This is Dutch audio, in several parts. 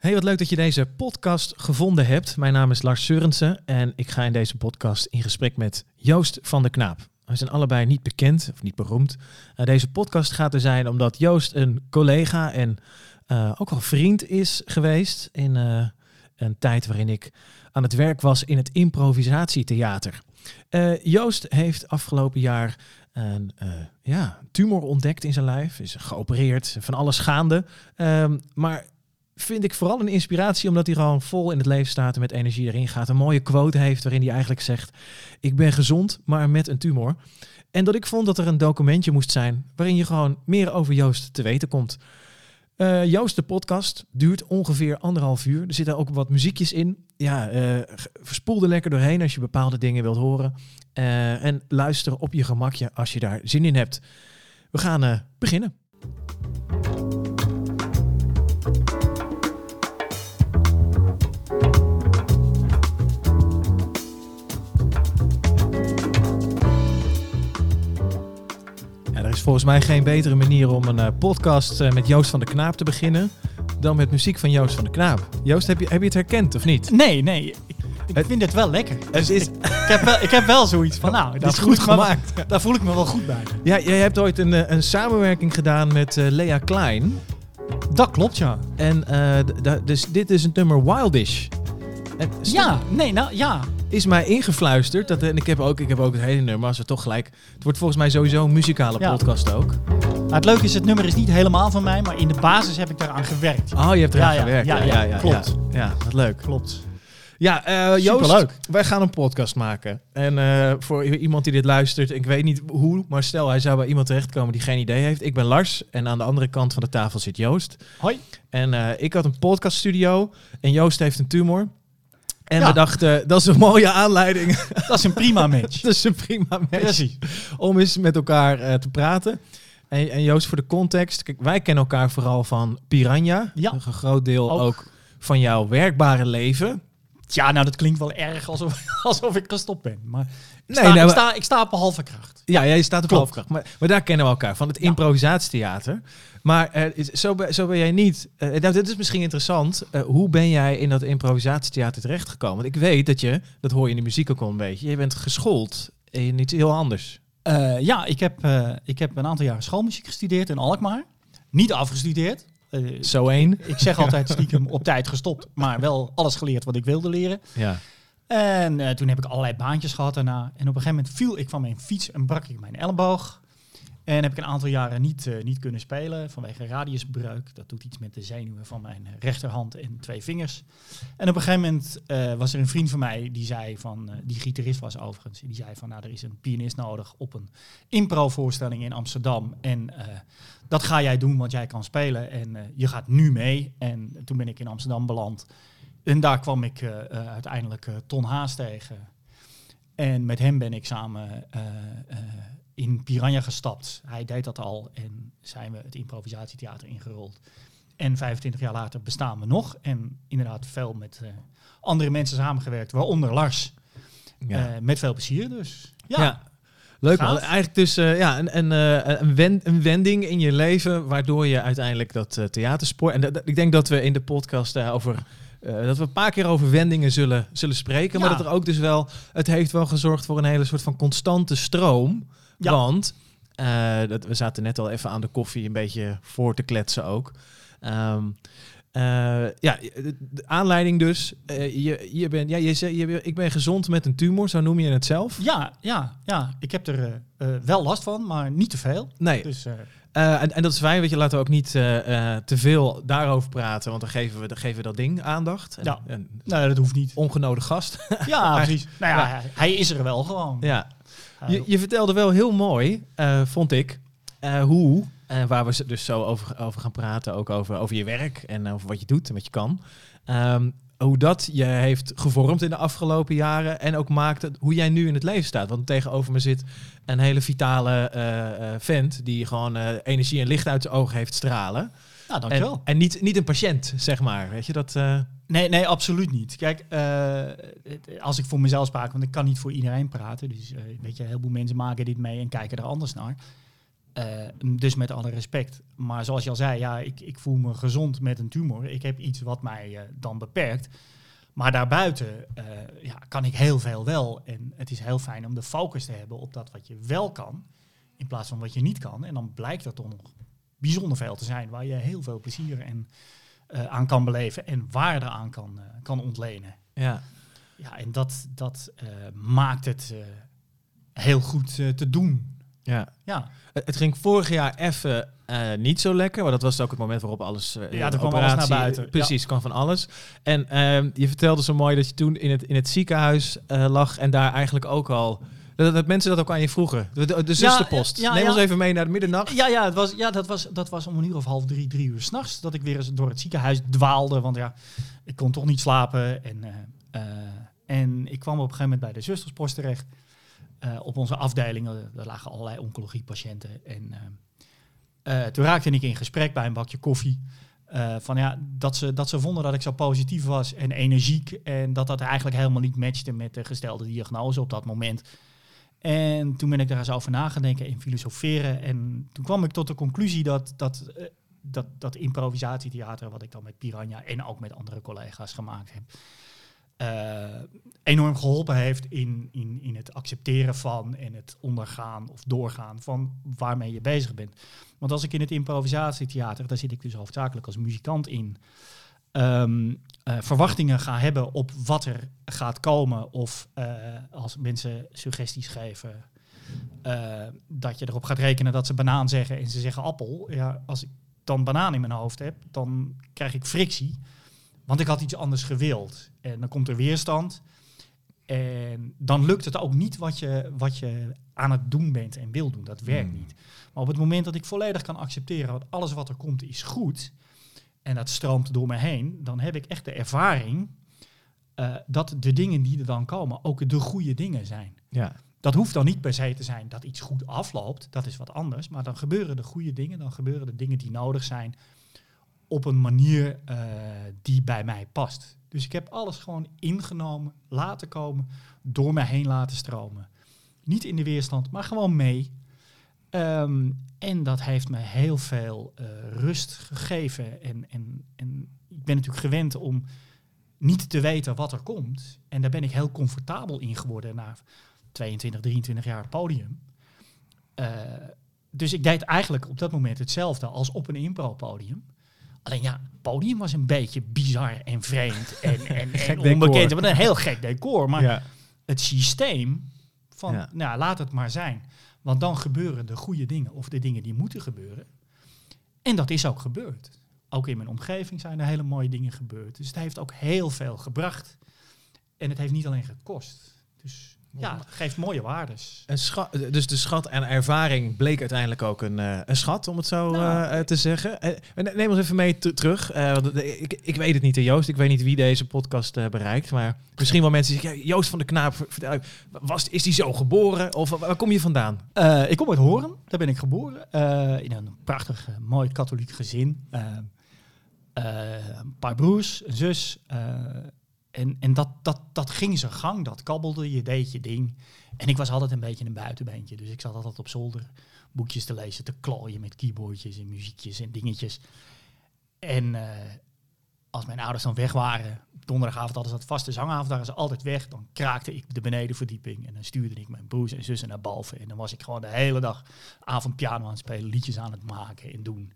Hey, wat leuk dat je deze podcast gevonden hebt. Mijn naam is Lars Seurensen en ik ga in deze podcast in gesprek met Joost van der Knaap. We zijn allebei niet bekend of niet beroemd. Uh, deze podcast gaat er zijn omdat Joost een collega en uh, ook wel vriend is geweest in uh, een tijd waarin ik aan het werk was in het improvisatietheater. Joost heeft afgelopen jaar een ja, tumor ontdekt in zijn lijf, is geopereerd, van alles gaande. Ehm, maar vind ik vooral een inspiratie omdat hij gewoon vol in het leven staat en met energie erin gaat. Een mooie quote heeft waarin hij eigenlijk zegt: Ik ben gezond, maar met een tumor. En dat ik vond dat er een documentje moest zijn waarin je gewoon meer over Joost te weten komt. Uh, Joost, de podcast, duurt ongeveer anderhalf uur. Er zitten ook wat muziekjes in. Ja, uh, er lekker doorheen als je bepaalde dingen wilt horen. Uh, en luister op je gemakje als je daar zin in hebt. We gaan beginnen. Volgens mij geen betere manier om een uh, podcast uh, met Joost van de Knaap te beginnen dan met muziek van Joost van de Knaap. Joost, heb je, heb je het herkend of niet? Nee, nee. Ik, ik het, vind het wel lekker. Het is, ik, ik, heb wel, ik heb wel zoiets van, nou, dat is goed gemaakt. Me, daar voel ik me wel goed bij. Ja, jij hebt ooit een, eh, een samenwerking gedaan met uh, Lea Klein. Dat klopt, ja. En uh, dus dit is een nummer Wildish. En ja, nee, nou ja is mij ingefluisterd. Dat, en ik heb, ook, ik heb ook het hele nummer, als we toch gelijk... Het wordt volgens mij sowieso een muzikale ja. podcast ook. Nou, het leuke is, het nummer is niet helemaal van mij, maar in de basis heb ik daaraan gewerkt. Oh, je hebt eraan ja, gewerkt. Ja, ja, ja, klopt. Ja, wat leuk. Klopt. Ja, uh, Joost, wij gaan een podcast maken. En uh, voor iemand die dit luistert, ik weet niet hoe, maar stel hij zou bij iemand terechtkomen die geen idee heeft. Ik ben Lars en aan de andere kant van de tafel zit Joost. Hoi. En uh, ik had een podcaststudio en Joost heeft een tumor. En we dachten, dat is een mooie aanleiding. Dat is een prima match. dat is een prima match. Precies. Om eens met elkaar uh, te praten. En, en, Joost, voor de context. Kijk, wij kennen elkaar vooral van Piranha. Ja. Een groot deel ook. ook van jouw werkbare leven. Ja, nou dat klinkt wel erg alsof, alsof ik gestopt ben. Maar ik, nee, sta, nou, ik, sta, ik sta op halve kracht. Ja, jij staat op halve kracht. Maar, maar daar kennen we elkaar van, het ja. improvisatietheater. Maar uh, zo, ben, zo ben jij niet. Uh, nou, dit is misschien interessant. Uh, hoe ben jij in dat improvisatietheater terechtgekomen? Want ik weet dat je, dat hoor je in de muziek ook al een beetje, je bent geschoold in iets heel anders. ja, ik heb, ik heb een aantal jaren schoolmuziek gestudeerd in Alkmaar. Niet afgestudeerd. Zo één. Ik zeg altijd stiekem op tijd gestopt, maar wel alles geleerd wat ik wilde leren. Ja. En toen heb ik allerlei baantjes gehad daarna. En op een gegeven moment viel ik van mijn fiets en brak ik mijn elleboog. En heb ik een aantal jaren niet, uh, niet kunnen spelen vanwege radiusbreuk. Dat doet iets met de zenuwen van mijn rechterhand en twee vingers. En op een gegeven moment uh, was er een vriend van mij die zei van, uh, die gitarist was overigens, die zei van nou er is een pianist nodig op een impro-voorstelling in Amsterdam. En dat ga jij doen, want jij kan spelen en je gaat nu mee. En toen ben ik in Amsterdam beland. En daar kwam ik uiteindelijk Ton Haas tegen. En met hem ben ik samen in Piranha gestapt. Hij deed dat al en zijn we het improvisatietheater ingerold. En 25 jaar later bestaan we nog. En inderdaad veel met uh, andere mensen samengewerkt, waaronder Lars. Ja. Uh, met veel plezier dus. Ja. ja. Leuk man. Eigenlijk dus uh, ja, een, een, een, wend, een, wending in je leven waardoor je uiteindelijk dat theaterspoor... En ik denk dat we in de podcast daarover... Uh, dat we een paar keer over wendingen zullen, zullen spreken. Ja. Maar dat er ook dus wel... Het heeft wel gezorgd voor een hele soort van constante stroom... Ja. Want uh, dat, we zaten net al even aan de koffie een beetje voor te kletsen ook. Um, uh, ja, de, de, aanleiding dus. Uh, je, je bent, ja, je zei, je, ik ben gezond met een tumor, zo noem je het zelf. Ja, ja, ja. ik heb er wel last van, maar niet te veel. Nee. Dus, en, en, dat is fijn, weet je, laten we ook niet te veel daarover praten, want dan geven we, dan geven we dat ding aandacht. En, ja, en, nee, dat hoeft niet. Ongenode gast. Ja, precies. nou ja, ja, hij is er wel gewoon. Ja, je, je, vertelde wel heel mooi, uh, vond ik, uh, hoe, uh, waar we dus zo over, over gaan praten, ook over, over je werk en over wat je doet en wat je kan. Um, hoe dat je heeft gevormd in de afgelopen jaren en ook maakt het, hoe jij nu in het leven staat. Want tegenover me zit een hele vitale vent die gewoon energie en licht uit zijn ogen heeft stralen. Nou, dankjewel. En, en niet, niet een patiënt, zeg maar. Weet je dat? Nee, nee, absoluut niet. Kijk, uh, als ik voor mezelf spraak, want ik kan niet voor iedereen praten. Dus uh, weet je, heel veel mensen maken dit mee en kijken er anders naar. Eh, dus met alle respect. Maar zoals je al zei, ja, ik, ik voel me gezond met een tumor. Ik heb iets wat mij eh, dan beperkt. Maar daarbuiten eh, ja, kan ik heel veel wel. En het is heel fijn om de focus te hebben op dat wat je wel kan. In plaats van wat je niet kan. En dan blijkt dat toch nog bijzonder veel te zijn. Waar je heel veel plezier en, aan kan beleven. En waarde aan kan, kan ontlenen. Ja. Ja, en dat, dat maakt het heel goed te doen. Ja. ja. Het ging vorig jaar even uh, niet zo lekker, maar dat was ook het moment waarop alles. Uh, ja, er kwam alles naar buiten. Precies, kwam van alles. En uh, je vertelde zo mooi dat je toen in het, in het ziekenhuis lag en daar eigenlijk ook al. Dat, dat, mensen dat ook aan je vroegen. De, de, de zusterpost. Ja, ja, Neem ons even mee naar de middernacht. Ja, ja, het was, ja dat, was, dat was om een uur of half drie, drie uur s'nachts. Dat ik weer eens door het ziekenhuis dwaalde. Want ja, ik kon toch niet slapen. En, en ik kwam op een gegeven moment bij de zusterspost terecht. Uh, op onze afdelingen, er lagen allerlei oncologiepatiënten. En toen raakte ik in gesprek bij een bakje koffie. van ja, dat ze, dat ze vonden dat ik zo positief was en energiek. En dat dat eigenlijk helemaal niet matchte met de gestelde diagnose op dat moment. En toen ben ik daar eens over nagedenken en filosoferen. En toen kwam ik tot de conclusie dat, dat, dat, dat improvisatietheater, wat ik dan met Piranha en ook met andere collega's gemaakt heb, uh, enorm geholpen heeft in, in, in het accepteren van en het ondergaan of doorgaan van waarmee je bezig bent. Want als ik in het improvisatietheater, daar zit ik dus hoofdzakelijk als muzikant in, um, verwachtingen ga hebben op wat er gaat komen of uh, als mensen suggesties geven, dat je erop gaat rekenen dat ze banaan zeggen en ze zeggen appel. Ja, als ik dan banaan in mijn hoofd heb, dan krijg ik frictie. Want ik had iets anders gewild. En dan komt er weerstand. En dan lukt het ook niet wat je, wat je aan het doen bent en wil doen. Dat werkt hmm. niet. Maar op het moment dat ik volledig kan accepteren dat alles wat er komt is goed. En dat stroomt door me heen. Dan heb ik echt de ervaring uh, dat de dingen die er dan komen ook de goede dingen zijn. Ja. Dat hoeft dan niet per se te zijn dat iets goed afloopt. Dat is wat anders. Maar dan gebeuren de goede dingen. Dan gebeuren de dingen die nodig zijn op een manier uh, die bij mij past. Dus ik heb alles gewoon ingenomen, laten komen, door mij heen laten stromen. Niet in de weerstand, maar gewoon mee. Um, en dat heeft me heel veel uh, rust gegeven. En, en, en ik ben natuurlijk gewend om niet te weten wat er komt. En daar ben ik heel comfortabel in geworden na 22, 23 jaar podium. Uh, dus ik deed eigenlijk op dat moment hetzelfde als op een impro-podium. Alleen ja, het podium was een beetje bizar en vreemd en, en, en onbekend. Wat een heel gek decor. Maar ja. het systeem van, ja. nou laat het maar zijn. Want dan gebeuren de goede dingen of de dingen die moeten gebeuren. En dat is ook gebeurd. Ook in mijn omgeving zijn er hele mooie dingen gebeurd. Dus het heeft ook heel veel gebracht. En het heeft niet alleen gekost. Dus ja, geeft mooie waardes. Een schat, dus de schat en ervaring bleek uiteindelijk ook een, uh, een schat, om het zo nou, uh, te zeggen. Uh, neem ons even mee terug. want ik, ik weet het niet, Joost. Ik weet niet wie deze podcast bereikt. Maar misschien wel mensen die zeggen, Joost van de Knaap, vertel, was, is die zo geboren? Of waar kom je vandaan? ik kom uit Horen, daar ben ik geboren. in een prachtig, mooi katholiek gezin. een paar broers, een zus en, en dat, dat, dat ging zijn gang, dat kabbelde, je deed je ding. En ik was altijd een beetje een buitenbeentje. Dus ik zat altijd op zolder boekjes te lezen, te klooien met keyboardjes en muziekjes en dingetjes. En uh, als mijn ouders dan weg waren, donderdagavond hadden ze dat vaste zangavond, waren ze altijd weg. Dan kraakte ik de benedenverdieping en dan stuurde ik mijn broers en zussen naar boven. En dan was ik gewoon de hele dag avond piano aan het spelen, liedjes aan het maken en doen.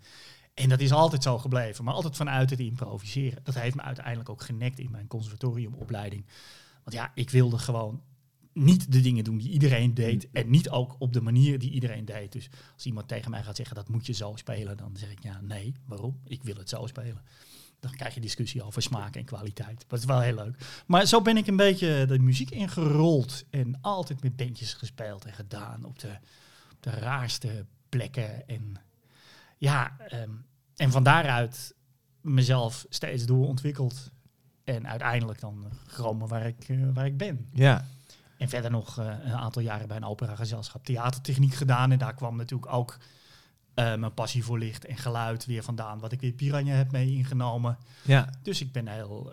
En dat is altijd zo gebleven, maar altijd vanuit het improviseren. Dat heeft me uiteindelijk ook genekt in mijn conservatoriumopleiding. Want ja, ik wilde gewoon niet de dingen doen die iedereen deed. En niet ook op de manier die iedereen deed. Dus als iemand tegen mij gaat zeggen dat moet je zo spelen, dan zeg ik ja, nee, waarom? Ik wil het zo spelen. Dan krijg je discussie over smaak en kwaliteit. Dat is wel heel leuk. Maar zo ben ik een beetje de muziek ingerold. En altijd met bandjes gespeeld en gedaan op de, op de raarste plekken. En ja, ehm, en van daaruit mezelf steeds doorontwikkeld. En uiteindelijk dan gekomen waar ik, uh, waar ik ben. Ja. En verder nog uh, een aantal jaren bij een operagezelschap theatertechniek gedaan. En daar kwam natuurlijk ook uh, mijn passie voor licht en geluid weer vandaan. Wat ik weer Piranha heb mee ingenomen. Ja. Dus ik ben heel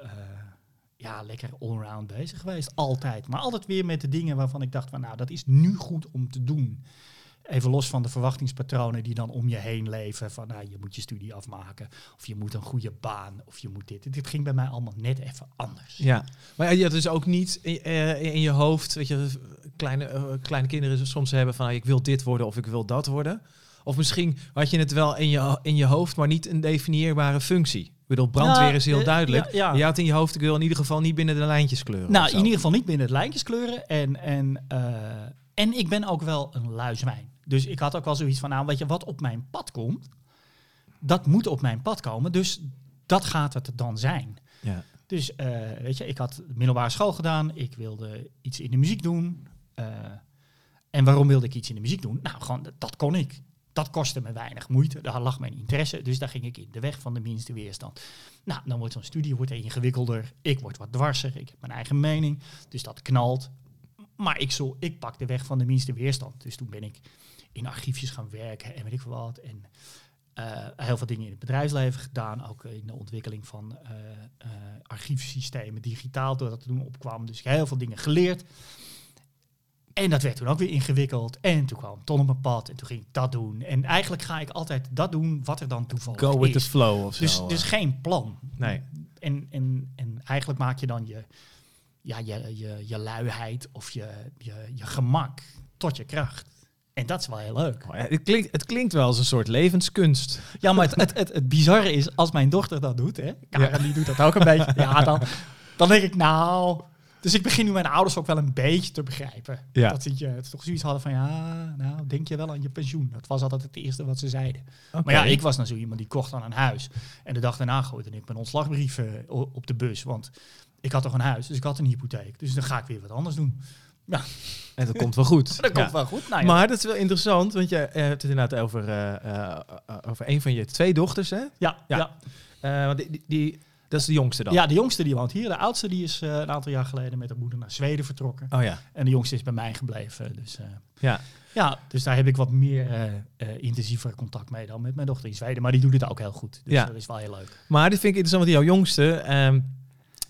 ja, lekker allround bezig geweest. Altijd. Maar altijd weer met de dingen waarvan ik dacht van nou, dat is nu goed om te doen. Even los van de verwachtingspatronen die dan om je heen leven. Van nou, je moet je studie afmaken. Of je moet een goede baan. Of je moet dit. Dit ging bij mij allemaal net even anders. Ja, maar je had dus ook niet in, eh, in je hoofd, weet je, kleine, eh, kleine kinderen soms hebben van ah, ik wil dit worden of ik wil dat worden. Of misschien had je het wel in je, in je hoofd, maar niet een definieerbare functie. Ik bedoel, brandweer Ja, is heel eh, duidelijk. ja, ja. Je had in je hoofd, ik wil in ieder geval niet binnen de lijntjes kleuren. Nou, in ieder geval niet binnen het lijntjes kleuren. En, en, en ik ben ook wel een luizwijn. Dus ik had ook wel zoiets van, nou, weet je, wat op mijn pad komt, dat moet op mijn pad komen. Dus dat gaat het dan zijn. Ja. Dus eh, weet je, ik had middelbare school gedaan. Ik wilde iets in de muziek doen. Eh, en waarom wilde ik iets in de muziek doen? Nou, gewoon, dat, dat kon ik. Dat kostte me weinig moeite. Daar lag mijn interesse. Dus daar ging ik in. De weg van de minste weerstand. Nou, dan wordt zo'n studie wordt ingewikkelder. Ik word wat dwarser. Ik heb mijn eigen mening. Dus dat knalt. Maar ik, zo, ik pak de weg van de minste weerstand. Dus toen ben ik in archiefjes gaan werken en weet ik veel wat. En eh, heel veel dingen in het bedrijfsleven gedaan. Ook in de ontwikkeling van eh, eh, archiefsystemen digitaal. Doordat toen opkwam. Dus ik heb heel veel dingen geleerd. En dat werd toen ook weer ingewikkeld. En toen kwam Ton op mijn pad. En toen ging ik dat doen. En eigenlijk ga ik altijd dat doen wat er dan toevallig Go with is. the flow of zo. Dus, dus geen plan. Nee. En, en, en eigenlijk maak je dan je, ja, je, je, je luiheid of je, je, je gemak tot je kracht. En dat is wel heel leuk. Oh ja, het, klinkt, het klinkt wel als een soort levenskunst. Ja, maar het, het, het, het bizarre is, als mijn dochter dat doet, hè, Karen die doet dat ook een beetje, ja, dan, dan denk ik, nou... Dus ik begin nu mijn ouders ook wel een beetje te begrijpen. Ja. Dat ze het toch zoiets hadden van, ja, nou, denk je wel aan je pensioen. Dat was altijd het eerste wat ze zeiden. Maar ja, ik was nou zo iemand die kocht dan een huis. En de dag daarna gooide ik mijn ontslagbrief eh, op de bus. Want ik had toch een huis, dus ik had een hypotheek. Dus dan ga ik weer wat anders doen. En dat komt wel goed. Dat Ja. komt wel goed. Nou, ja. Maar dat is wel interessant, want je eh, hebt het inderdaad over, eh, eh, over een van je twee dochters, hè? ja, Ja. ja. Want die, die, dat is de jongste dan? ja, de jongste die woont hier. De oudste die is een aantal jaar geleden met haar moeder naar Zweden vertrokken. Oh ja. En de jongste is bij mij gebleven. Dus, Ja. ja, dus daar heb ik wat meer intensiever contact mee dan met mijn dochter in Zweden. Maar die doet het ook heel goed. Dus Ja. dat is wel heel leuk. Maar dit vind ik interessant, want jouw jongste ehm,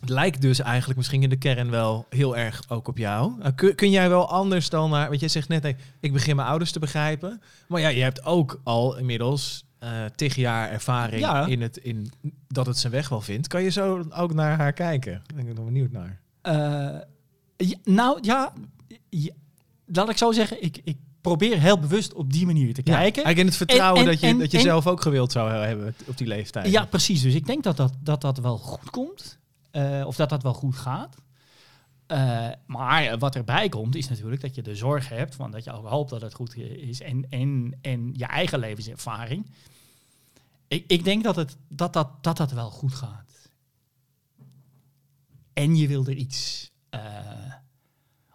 het lijkt dus eigenlijk misschien in de kern wel heel erg ook op jou. Nou, kun, kun jij wel anders dan naar, want jij zegt net, nee, ik begin mijn ouders te begrijpen. Maar ja, je hebt ook al inmiddels eh tig jaar ervaring Ja. in, het, in dat het zijn weg wel vindt. Kan je zo ook naar haar kijken? Ben ik nog benieuwd naar. Eh, ja, nou ja, ja, laat ik zo zeggen, ik, ik probeer heel bewust op die manier te kijken. Eigenlijk in het vertrouwen En- en- dat je, en- dat je zelf ook gewild zou hebben op die leeftijd. Ja, precies. Dus ik denk dat dat, dat, dat wel goed komt. Eh, of dat dat wel goed gaat. Eh, maar wat erbij komt, is natuurlijk dat je de zorg hebt. Van dat je ook hoopt dat het goed is. En, en, en je eigen levenservaring. Ik, ik denk dat, het, dat, dat, dat dat wel goed gaat. En je wil er iets. eh,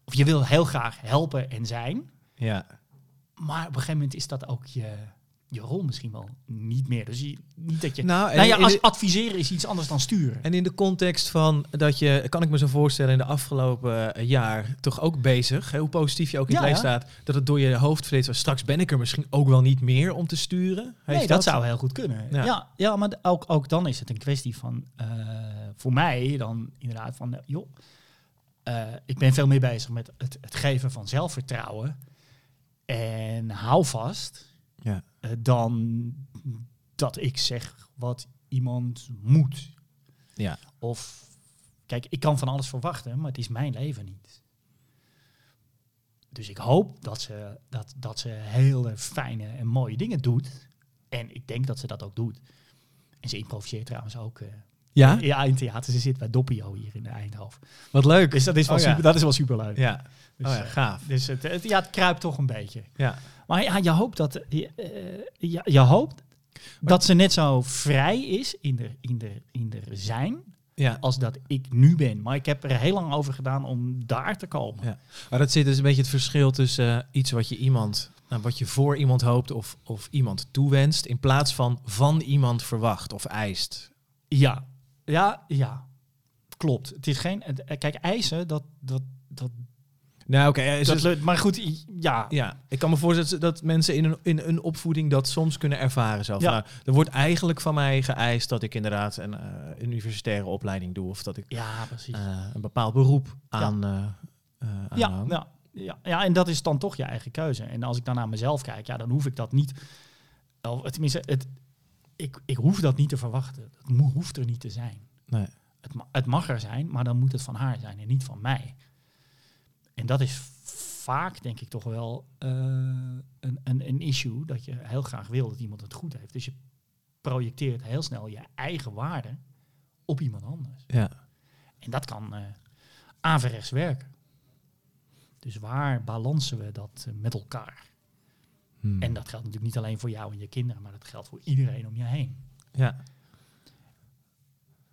of je wil heel graag helpen en zijn. ja. Maar op een gegeven moment is dat ook je, je rol misschien wel niet meer. Dus je, niet dat je. Nou, Nou ja, als adviseren is iets anders dan sturen. En in de context van dat je, kan ik me zo voorstellen, in de afgelopen eh, jaar toch ook bezig, hè, hoe positief je ook in het Ja, leven staat, dat het door je hoofd vleet, straks ben ik er misschien ook wel niet meer om te sturen. Heeft nee, dat, zou heel goed kunnen. Ja. Ja, ja, maar ook, ook dan is het een kwestie van, eh, voor mij dan inderdaad van, eh, joh, ik ben veel meer bezig met het, het geven van zelfvertrouwen en hou vast, Ja. eh, dan dat ik zeg wat iemand moet. Ja. Of, kijk, ik kan van alles verwachten, maar het is mijn leven niet. Dus ik hoop dat ze, dat, dat ze hele fijne en mooie dingen doet. En ik denk dat ze dat ook doet. En ze improviseert trouwens ook. eh, Ja? ja, in theater. Ze zit bij Doppio hier in Eindhoven. Wat leuk. Dus dat is wel, Oh ja. super, dat is wel super leuk. Ja. Dus, oh ja, eh, gaaf. dus het, het, ja, het kruipt toch een beetje. Ja. Maar ja, je hoopt dat, je, eh, je, je hoopt dat ze net zo vrij is in de, in, de, in de zijn Ja. als dat ik nu ben. Maar ik heb er heel lang over gedaan om daar te komen. Ja. Maar dat zit dus een beetje het verschil tussen eh, iets wat je iemand, nou, wat je voor iemand hoopt of, of iemand toewenst, in plaats van van iemand verwacht of eist. Ja, ja, ja. Klopt. Het is geen. het- Kijk, eisen, dat. dat, dat, Nou, oké. lukt- maar goed, ja. Ja, ik kan me voorstellen dat mensen in een, in een opvoeding dat soms kunnen ervaren zelf. Ja. Nou, er wordt eigenlijk van mij geëist dat ik inderdaad een eh, universitaire opleiding doe of dat ik Ja, precies. eh, een bepaald beroep aan, eh eh ja, aanhang. ja, ja, ja, en dat is dan toch je eigen keuze. En als ik dan naar mezelf kijk, ja, dan hoef ik dat niet. Of, tenminste, het, ik, ik hoef dat niet te verwachten. Het hoeft er niet te zijn. Nee. Het, ma- het mag er zijn, maar dan moet het van haar zijn en niet van mij. En dat is vaak, denk ik, toch wel eh, een, een, een issue dat je heel graag wil dat iemand het goed heeft. Dus je projecteert heel snel je eigen waarde op iemand anders. Ja. En dat kan eh averechts werken. Dus waar balansen we dat eh, met elkaar? Hmm. En dat geldt natuurlijk niet alleen voor jou en je kinderen, maar dat geldt voor iedereen om je heen. ja.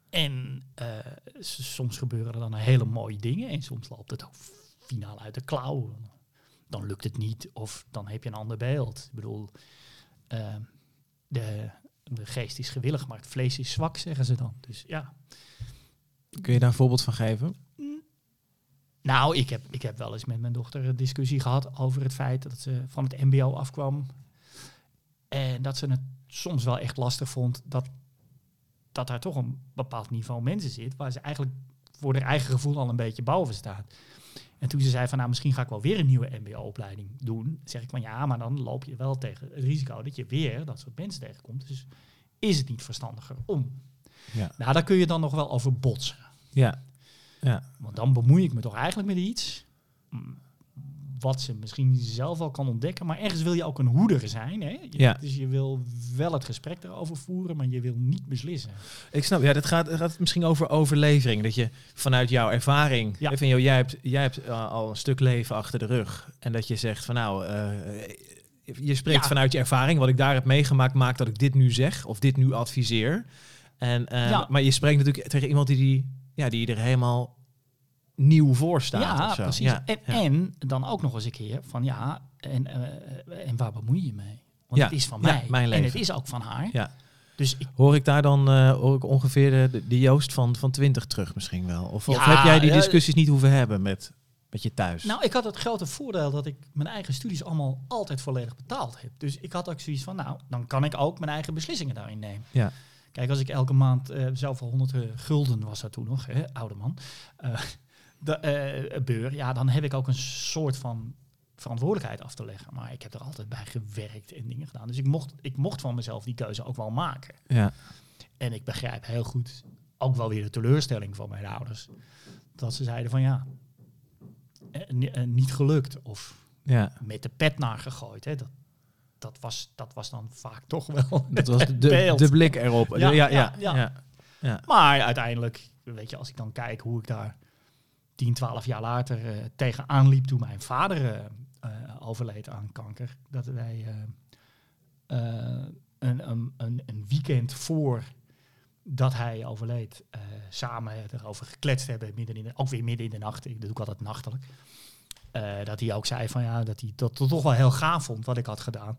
En eh, soms gebeuren er dan hele mooie dingen en soms loopt het ook finaal uit de klauw. Dan lukt het niet of dan heb je een ander beeld. Ik bedoel, eh, de, de geest is gewillig, maar het vlees is zwak, zeggen ze dan. Dus ja, Kun je daar een voorbeeld van geven? Nou, ik heb, ik heb wel eens met mijn dochter een discussie gehad over het feit dat ze van het MBO afkwam. En dat ze het soms wel echt lastig vond dat, dat daar toch een bepaald niveau mensen zit. Waar ze eigenlijk voor haar eigen gevoel al een beetje boven staat. En toen ze zei van nou misschien ga ik wel weer een nieuwe MBO-opleiding doen. Zeg ik van ja, maar dan loop je wel tegen het risico dat je weer dat soort mensen tegenkomt. Dus is het niet verstandiger om? Ja. Nou, daar kun je dan nog wel over botsen. Ja. Ja. Want dan bemoei ik me toch eigenlijk met iets mm, wat ze misschien zelf al kan ontdekken. Maar ergens wil je ook een hoeder zijn. Hè? Je- Ja. Dus je wil wel het gesprek erover voeren, maar je wil niet beslissen. Ik snap, ja, dat gaat, dat gaat misschien over overlevering. Dat je vanuit jouw ervaring, Ja. even, joh, jij hebt, jij hebt eh, al een stuk leven achter de rug. En dat je zegt van nou, eh, je spreekt Ja. vanuit je ervaring. Wat ik daar heb meegemaakt, maakt dat ik dit nu zeg of dit nu adviseer. En, eh, Ja. Maar je spreekt natuurlijk tegen iemand die, die, ja, die er helemaal nieuw voor staat. ja, of zo. precies. Ja, en, ja. en dan ook nog eens een keer van ja, en, eh, en waar bemoei je mee? Want Ja, het is van mij. mijn en leven. het is ook van haar. Ja. Dus ik, Hoor ik daar dan eh, hoor ik ongeveer de, de, Joost van, van 20 terug misschien wel? Of, heb jij die eh, discussies niet hoeven hebben met, met je thuis? Nou, ik had het grote voordeel dat ik mijn eigen studies allemaal altijd volledig betaald heb. Dus ik had ook zoiets van, nou, dan kan ik ook mijn eigen beslissingen daarin nemen. Ja. Kijk, als ik elke maand eh zelf al 100 eh, gulden was dat toen nog, hè, oude man, eh, de, beur, ja, dan heb ik ook een soort van verantwoordelijkheid af te leggen. Maar ik heb er altijd bij gewerkt en dingen gedaan. Dus ik mocht, ik mocht van mezelf die keuze ook wel maken. ja. En ik begrijp heel goed, ook wel weer de teleurstelling van mijn ouders, dat ze zeiden van ja, ni- eh, niet gelukt of ja. met de pet naar gegooid. Hè. Dat, dat, was, dat was dan vaak toch wel Dat was de, beeld. de blik erop. Ja, Ja, ja, ja. Maar uiteindelijk, weet je, als ik dan kijk hoe ik daar 10, 12 jaar later eh, tegenaan liep toen mijn vader eh, eh, overleed aan kanker. Dat wij een, een, een, weekend voor dat hij overleed, samen erover gekletst hebben, midden in de, ook weer midden in de nacht. Ik doe ik altijd nachtelijk. Eh, dat hij ook zei van ja, dat hij dat toch wel heel gaaf vond wat ik had gedaan.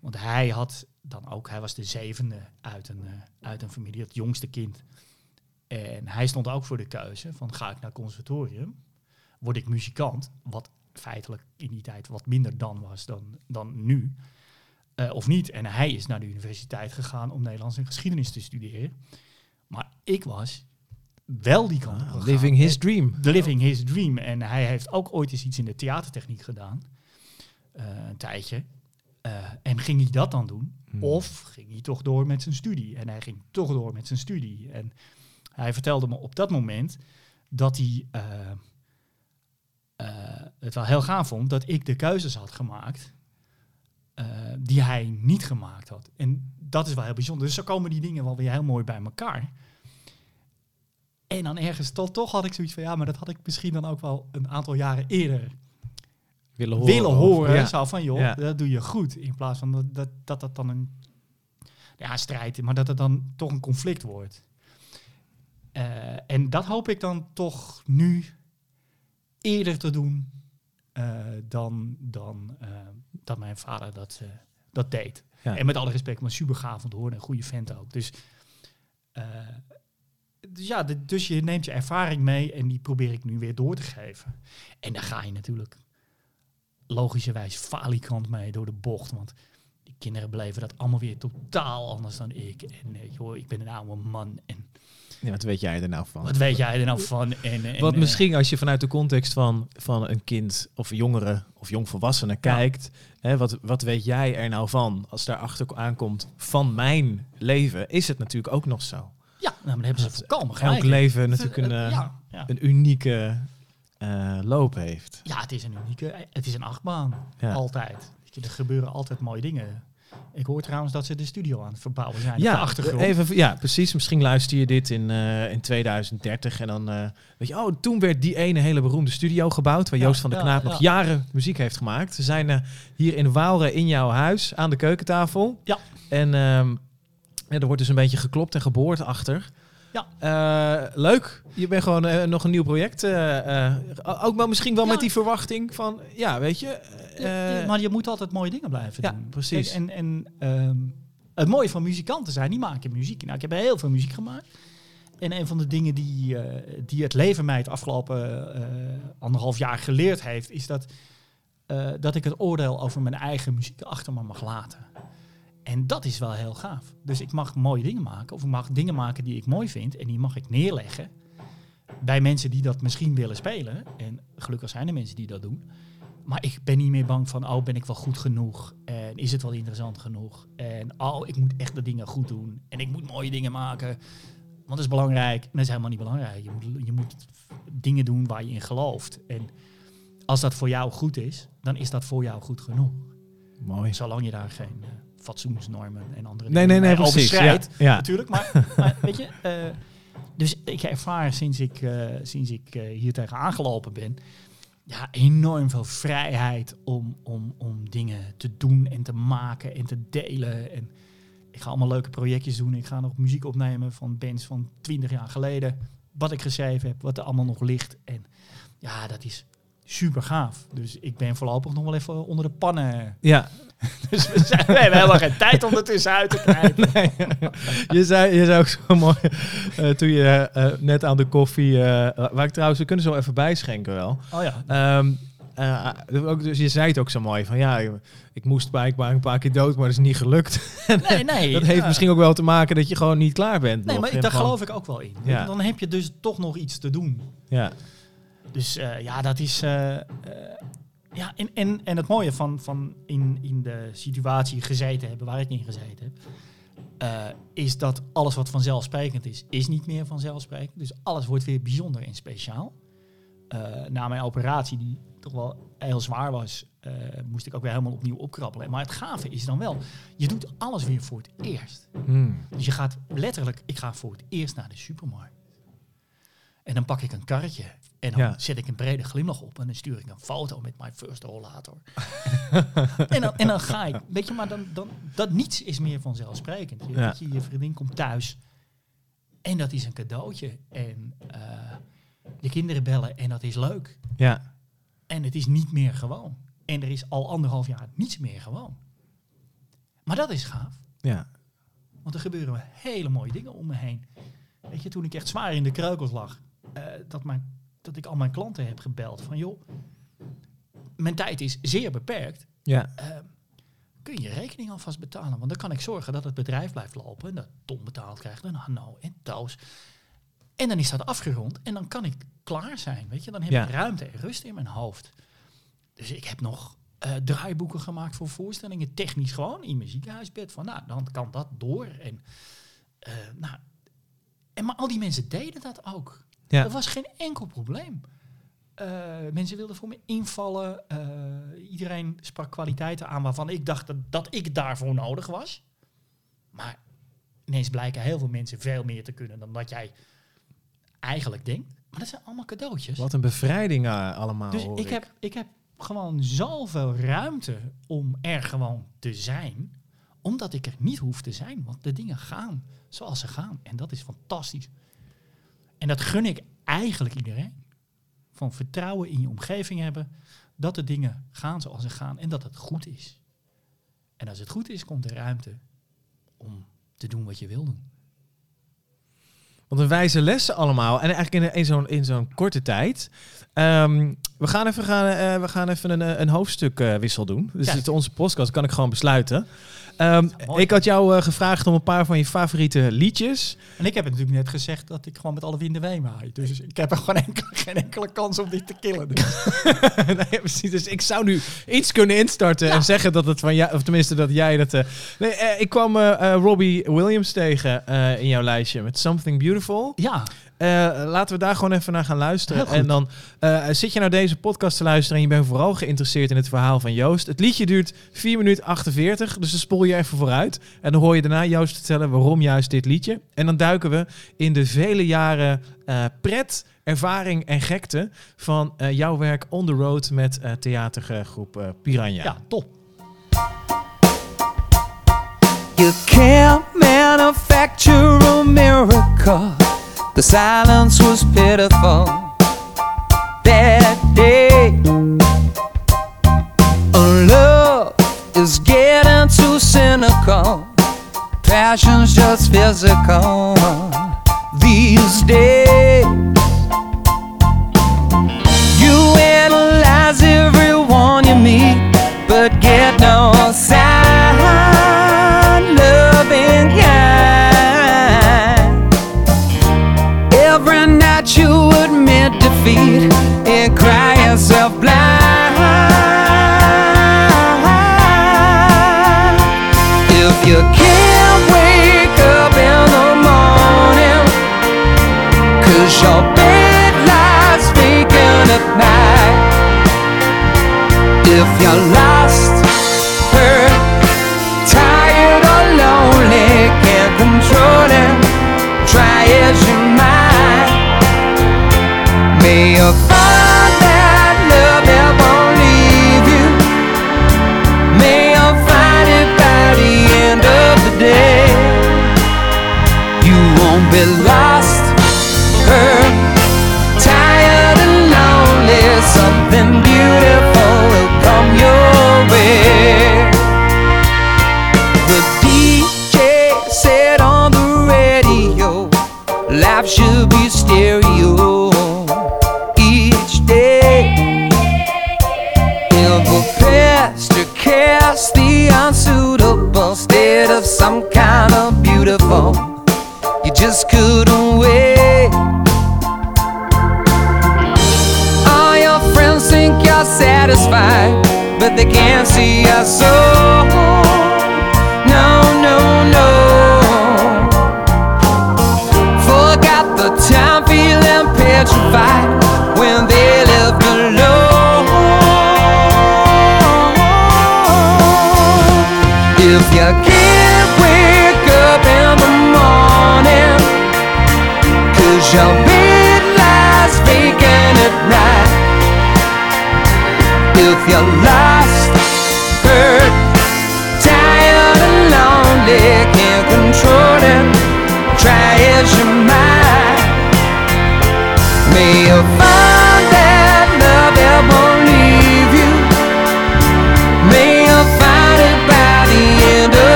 Want hij had dan ook, hij was de zevende uit een, eh, uit een familie, het jongste kind. En hij stond ook voor de keuze van ga ik naar conservatorium, word ik muzikant, wat feitelijk in die tijd wat minder dan was dan, dan nu, eh, of niet. En hij is naar de universiteit gegaan om Nederlands en geschiedenis te studeren. Maar ik was wel die kant op. Ah, Living his dream. The Living His Dream. En hij heeft ook ooit eens iets in de theatertechniek gedaan. eh, een tijdje. Eh, en ging hij dat dan doen? Hmm. Of ging hij toch door met zijn studie? En hij ging toch door met zijn studie. En hij vertelde me op dat moment dat hij eh, het wel heel gaaf vond dat ik de keuzes had gemaakt die hij niet gemaakt had. En dat is wel heel bijzonder. Dus zo komen die dingen wel weer heel mooi bij elkaar. En dan ergens toch, toch had ik zoiets van, ja, maar dat had ik misschien dan ook wel een aantal jaren eerder willen horen. willen horen. Ja. Zo van, joh, Ja. dat doe je goed. In plaats van dat dat, dat, dat dan een ja, strijd, maar dat het dan toch een conflict wordt. Eh, en dat hoop ik dan toch nu eerder te doen eh, dan, dan eh, dat mijn vader dat, dat deed. Ja. En met alle respect, maar super gaaf om te horen. Een goede vent ook. Dus, dus ja, de- dus je neemt je ervaring mee en die probeer ik nu weer door te geven. En daar ga je natuurlijk logischerwijs falikant mee door de bocht. Want die kinderen beleven dat allemaal weer totaal anders dan ik. En eh, joh, ik ben een oude man. En Ja, wat weet jij er nou van? Wat weet jij er nou van? En, en, Wat eh, misschien als je vanuit de context van, van een kind of jongere of jongvolwassene kijkt, hè, wat, wat weet jij er nou van als daarachter aankomt van mijn leven, is het natuurlijk ook nog zo. Ja, nou, maar daar hebben ze volkomen gelijk. Elk leven natuurlijk een, eh, ja, ja. een unieke eh, loop heeft. ja, het is een unieke, het is een achtbaan. Ja. Altijd. Je, er gebeuren altijd mooie dingen. Ik hoor trouwens dat ze de studio aan het verbouwen zijn. op Ja, de achtergrond. even, ja, precies. Misschien luister je dit in, eh, in 2030 en dan eh, weet je, oh, toen werd die ene hele beroemde studio gebouwd waar Ja, Joost van der ja, Knaap ja. nog jaren muziek heeft gemaakt. Ze zijn eh, hier in Waalre in jouw huis aan de keukentafel. Ja. En ehm, ja, er wordt dus een beetje geklopt en geboord achter. Ja. Eh, leuk. Je bent gewoon eh, nog een nieuw project. eh, ook wel misschien wel Ja. met die verwachting van, ja, weet je. Ja, maar je moet altijd mooie dingen blijven ja, doen. precies. Kijk, En, en ehm, het mooie van muzikanten zijn, die maken muziek. Nou, ik heb heel veel muziek gemaakt. En een van de dingen die, die het leven mij het afgelopen anderhalf jaar geleerd heeft, is dat, dat ik het oordeel over mijn eigen muziek achter me mag laten. En dat is wel heel gaaf. Dus ik mag mooie dingen maken, of ik mag dingen maken die ik mooi vind, en die mag ik neerleggen bij mensen die dat misschien willen spelen. En gelukkig zijn er mensen die dat doen. Maar ik ben niet meer bang van, oh, ben ik wel goed genoeg? En is het wel interessant genoeg? En oh, ik moet echt de dingen goed doen. En ik moet mooie dingen maken. Want dat is belangrijk. En dat is helemaal niet belangrijk. Je moet, je moet dingen doen waar je in gelooft. En als dat voor jou goed is, dan is dat voor jou goed genoeg. Mooi. Zolang je daar geen eh, fatsoensnormen en andere Nee, dingen nee, nee, precies. Ja, ja. natuurlijk. Maar, maar weet je, eh, dus ik ervaar sinds ik, eh, sinds ik eh, hier tegen aangelopen ben, ja, enorm veel vrijheid om, om, om dingen te doen en te maken en te delen. En ik ga allemaal leuke projectjes doen. Ik ga nog muziek opnemen van bands van 20 jaar geleden. Wat ik geschreven heb, wat er allemaal nog ligt. En ja, dat is super gaaf. Dus ik ben voorlopig nog wel even onder de pannen. Ja, Dus we, zijn, we hebben helemaal geen tijd om er tussenuit te knijpen. Nee. je, zei, je zei ook zo mooi eh, toen je eh, net aan de koffie, eh, waar ik trouwens, we kunnen zo even bijschenken wel. Oh ja, eh, ook, dus je zei het ook zo mooi van ja, ik moest blijkbaar een paar keer dood, maar dat is niet gelukt. nee, nee. dat heeft misschien ook wel te maken dat je gewoon niet klaar bent. Nee, nog. maar daar gewoon- geloof ik ook wel in. Ja. Dan heb je dus toch nog iets te doen. Ja, Dus eh, ja, dat is. eh, eh, ja, en, en, en het mooie van, van in, in de situatie gezeten hebben waar ik in gezeten heb, is dat alles wat vanzelfsprekend is, is niet meer vanzelfsprekend. Dus alles wordt weer bijzonder en speciaal. Na mijn operatie, die toch wel heel zwaar was, moest ik ook weer helemaal opnieuw opkrabbelen. Maar het gave is dan wel, je doet alles weer voor het eerst. Hmm. Dus je gaat letterlijk, ik ga voor het eerst naar de supermarkt. En dan pak ik een karretje en dan Ja. zet ik een brede glimlach op en dan stuur ik een foto met mijn first rollator. en, dan, en dan ga ik, weet je, maar dan, dan, dat niets is meer vanzelfsprekend. Je, Ja. weet je, je vriendin komt thuis en dat is een cadeautje. En eh, de kinderen bellen en dat is leuk. ja, En het is niet meer gewoon. En er is al anderhalf jaar niets meer gewoon. Maar dat is gaaf. ja, Want er gebeuren hele mooie dingen om me heen. Weet je, toen ik echt zwaar in de kreukels lag, eh, dat, mijn, dat ik al mijn klanten heb gebeld van joh, mijn tijd is zeer beperkt. ja, Eh, kun je rekening alvast betalen? Want dan kan ik zorgen dat het bedrijf blijft lopen en dat Tom betaald krijgt en Hanno en Toos. En dan is dat afgerond en dan kan ik klaar zijn. Weet je, dan heb Ja. ik ruimte en rust in mijn hoofd. Dus ik heb nog eh, draaiboeken gemaakt voor voorstellingen, technisch gewoon in mijn ziekenhuisbed. Van nou, dan kan dat door. En, eh, nou, en maar al die mensen deden dat ook. Ja. Er was geen enkel probleem. Eh, mensen wilden voor me invallen. Eh, iedereen sprak kwaliteiten aan waarvan ik dacht dat, dat ik daarvoor nodig was. Maar ineens blijken heel veel mensen veel meer te kunnen dan dat jij eigenlijk denkt. Maar dat zijn allemaal cadeautjes. wat een bevrijding eh, allemaal. Dus hoor ik heb, ik heb gewoon zoveel ruimte om er gewoon te zijn. Omdat ik er niet hoef te zijn. Want de dingen gaan zoals ze gaan. En dat is fantastisch. En dat gun ik eigenlijk iedereen. Van vertrouwen in je omgeving hebben. Dat de dingen gaan zoals ze gaan. En dat het goed is. En als het goed is, komt er ruimte om te doen wat je wil doen. Want een wijze lessen allemaal. En eigenlijk in, in zo'n in zo'n korte tijd. Ehm, We gaan even, gaan, eh, we gaan even een, eh, een hoofdstuk eh, wissel doen. Dus is onze podcast, kan ik gewoon besluiten. Ehm, ik had jou eh, gevraagd om een paar van je favoriete liedjes. En ik heb het natuurlijk net gezegd dat ik gewoon met alle winden wee maai. Dus ik heb er gewoon geen enkele kans om dit te killen. Dus. nee, precies. Dus ik zou nu iets kunnen instarten en zeggen dat het van jou, of tenminste dat jij dat. eh, nee, eh, ik kwam Robbie Williams tegen in jouw lijstje met Something Beautiful. Ja, laten we daar gewoon even naar gaan luisteren. En dan eh, zit je naar deze podcast te luisteren en je bent vooral geïnteresseerd in het verhaal van Joost. Het liedje duurt 4 minuten 48, dus dan spoel je even vooruit. En dan hoor je daarna Joost vertellen waarom juist dit liedje. En dan duiken we in de vele jaren eh, pret, ervaring en gekte van eh, jouw werk on the road met eh, theatergroep eh, Piranha. ja, top. You can't manufacture a miracle. The silence was pitiful that day. Love is getting too cynical. Passion's just physical these days. your love.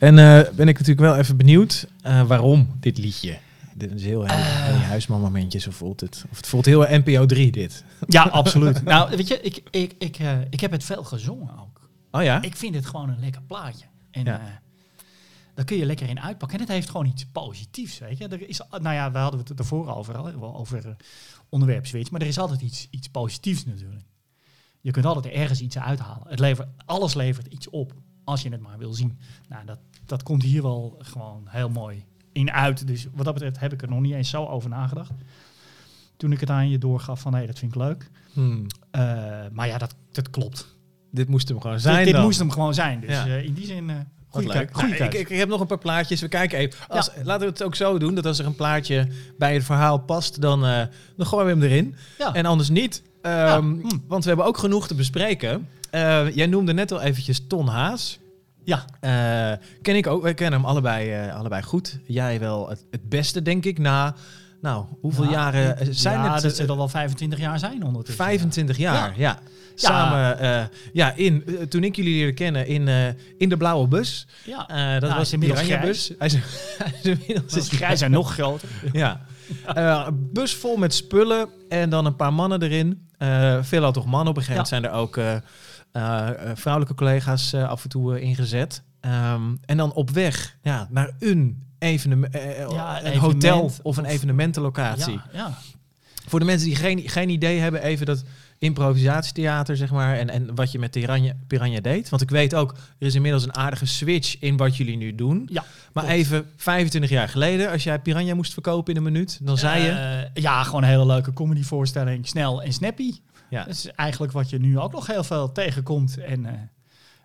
En eh, ben ik natuurlijk wel even benieuwd eh, waarom dit liedje. Dit is heel Henny Huisman momentje, zo voelt het. Of het voelt heel NPO 3 dit. Ja, absoluut. nou, weet je, ik, ik, ik, eh, ik heb het veel gezongen ook. Oh ja? Ik vind het gewoon een lekker plaatje. En Ja. eh, daar kun je lekker in uitpakken. En het heeft gewoon iets positiefs, weet je. Er is, nou ja, we hadden het ervoor over, over uh, onderwerpswitch. Maar er is altijd iets, iets positiefs natuurlijk. Je kunt altijd ergens iets uithalen. Het levert, alles levert iets op, als je het maar wil zien. Nou, dat, dat komt hier wel gewoon heel mooi in uit. Dus wat dat betreft heb ik er nog niet eens zo over nagedacht. Toen ik het aan je doorgaf van, hé, dat vind ik leuk. Hmm. Uh, maar ja, dat, dat klopt. Dit moest hem gewoon zijn Dit, dit dan. moest hem gewoon zijn. Dus Ja. uh, in die zin, uh, leuk. keuze. Goeie Nou, ik, ik, ik heb nog een paar plaatjes. We kijken even. Als, Laten we het ook zo doen dat als er een plaatje bij het verhaal past, dan, eh, dan gooien we hem erin. Ja. En anders niet. Ehm, hm. Want we hebben ook genoeg te bespreken. Eh, jij noemde net al eventjes Ton Haas. Ja. Eh, ken ik ook. Wij kennen hem allebei, eh, allebei goed. Jij wel het, het beste, denk ik, na... Nou, hoeveel Ja, jaren eh, zijn ja, het? dat zal wel 25 jaar zijn ondertussen. 25 jaar, ja. Samen, ja, in, toen ik jullie leerde kennen in, in de blauwe bus. Ja. Dat hij was inmiddels Piranha bus. Hij is, hij is inmiddels Ze is grijs en nog groter. Ja. Een bus vol met spullen en dan een paar mannen erin. Eh veelal toch mannen. Op een gegeven moment zijn er ook vrouwelijke collega's eh, af en toe eh, ingezet. Ehm, en dan op weg ja, naar een, evenement, eh, Ja, een evenement hotel of een evenementenlocatie. Ja, ja. Voor de mensen die geen, geen idee hebben, even dat improvisatietheater, zeg maar, en, en wat je met Piranha, Piranha deed. Want ik weet ook, er is inmiddels een aardige switch in wat jullie nu doen. Ja, maar klopt. even 25 jaar geleden, als jij Piranha moest verkopen in een minuut, dan zei je... Eh, ja, gewoon een hele leuke comedyvoorstelling. Snel en snappy. Ja. Dat is eigenlijk wat je nu ook nog heel veel tegenkomt. En eh,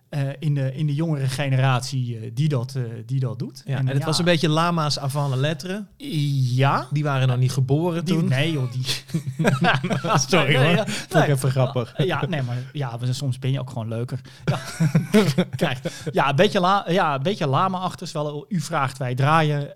eh, in, de, in de jongere generatie eh, die, dat, die dat doet. Ja, en het was een beetje lama's avant la lettre. Ja. Die waren nog niet geboren Die, toen. nee joh, die... Sorry Nee, hoor. ja, Vond ik nee. even grappig. Ja, nee, maar ja, we- soms ben je ook gewoon leuker. Ja, Kijk, ja, een beetje, la, ja, een beetje lama-achtig. is Wel, u vraagt, wij draaien.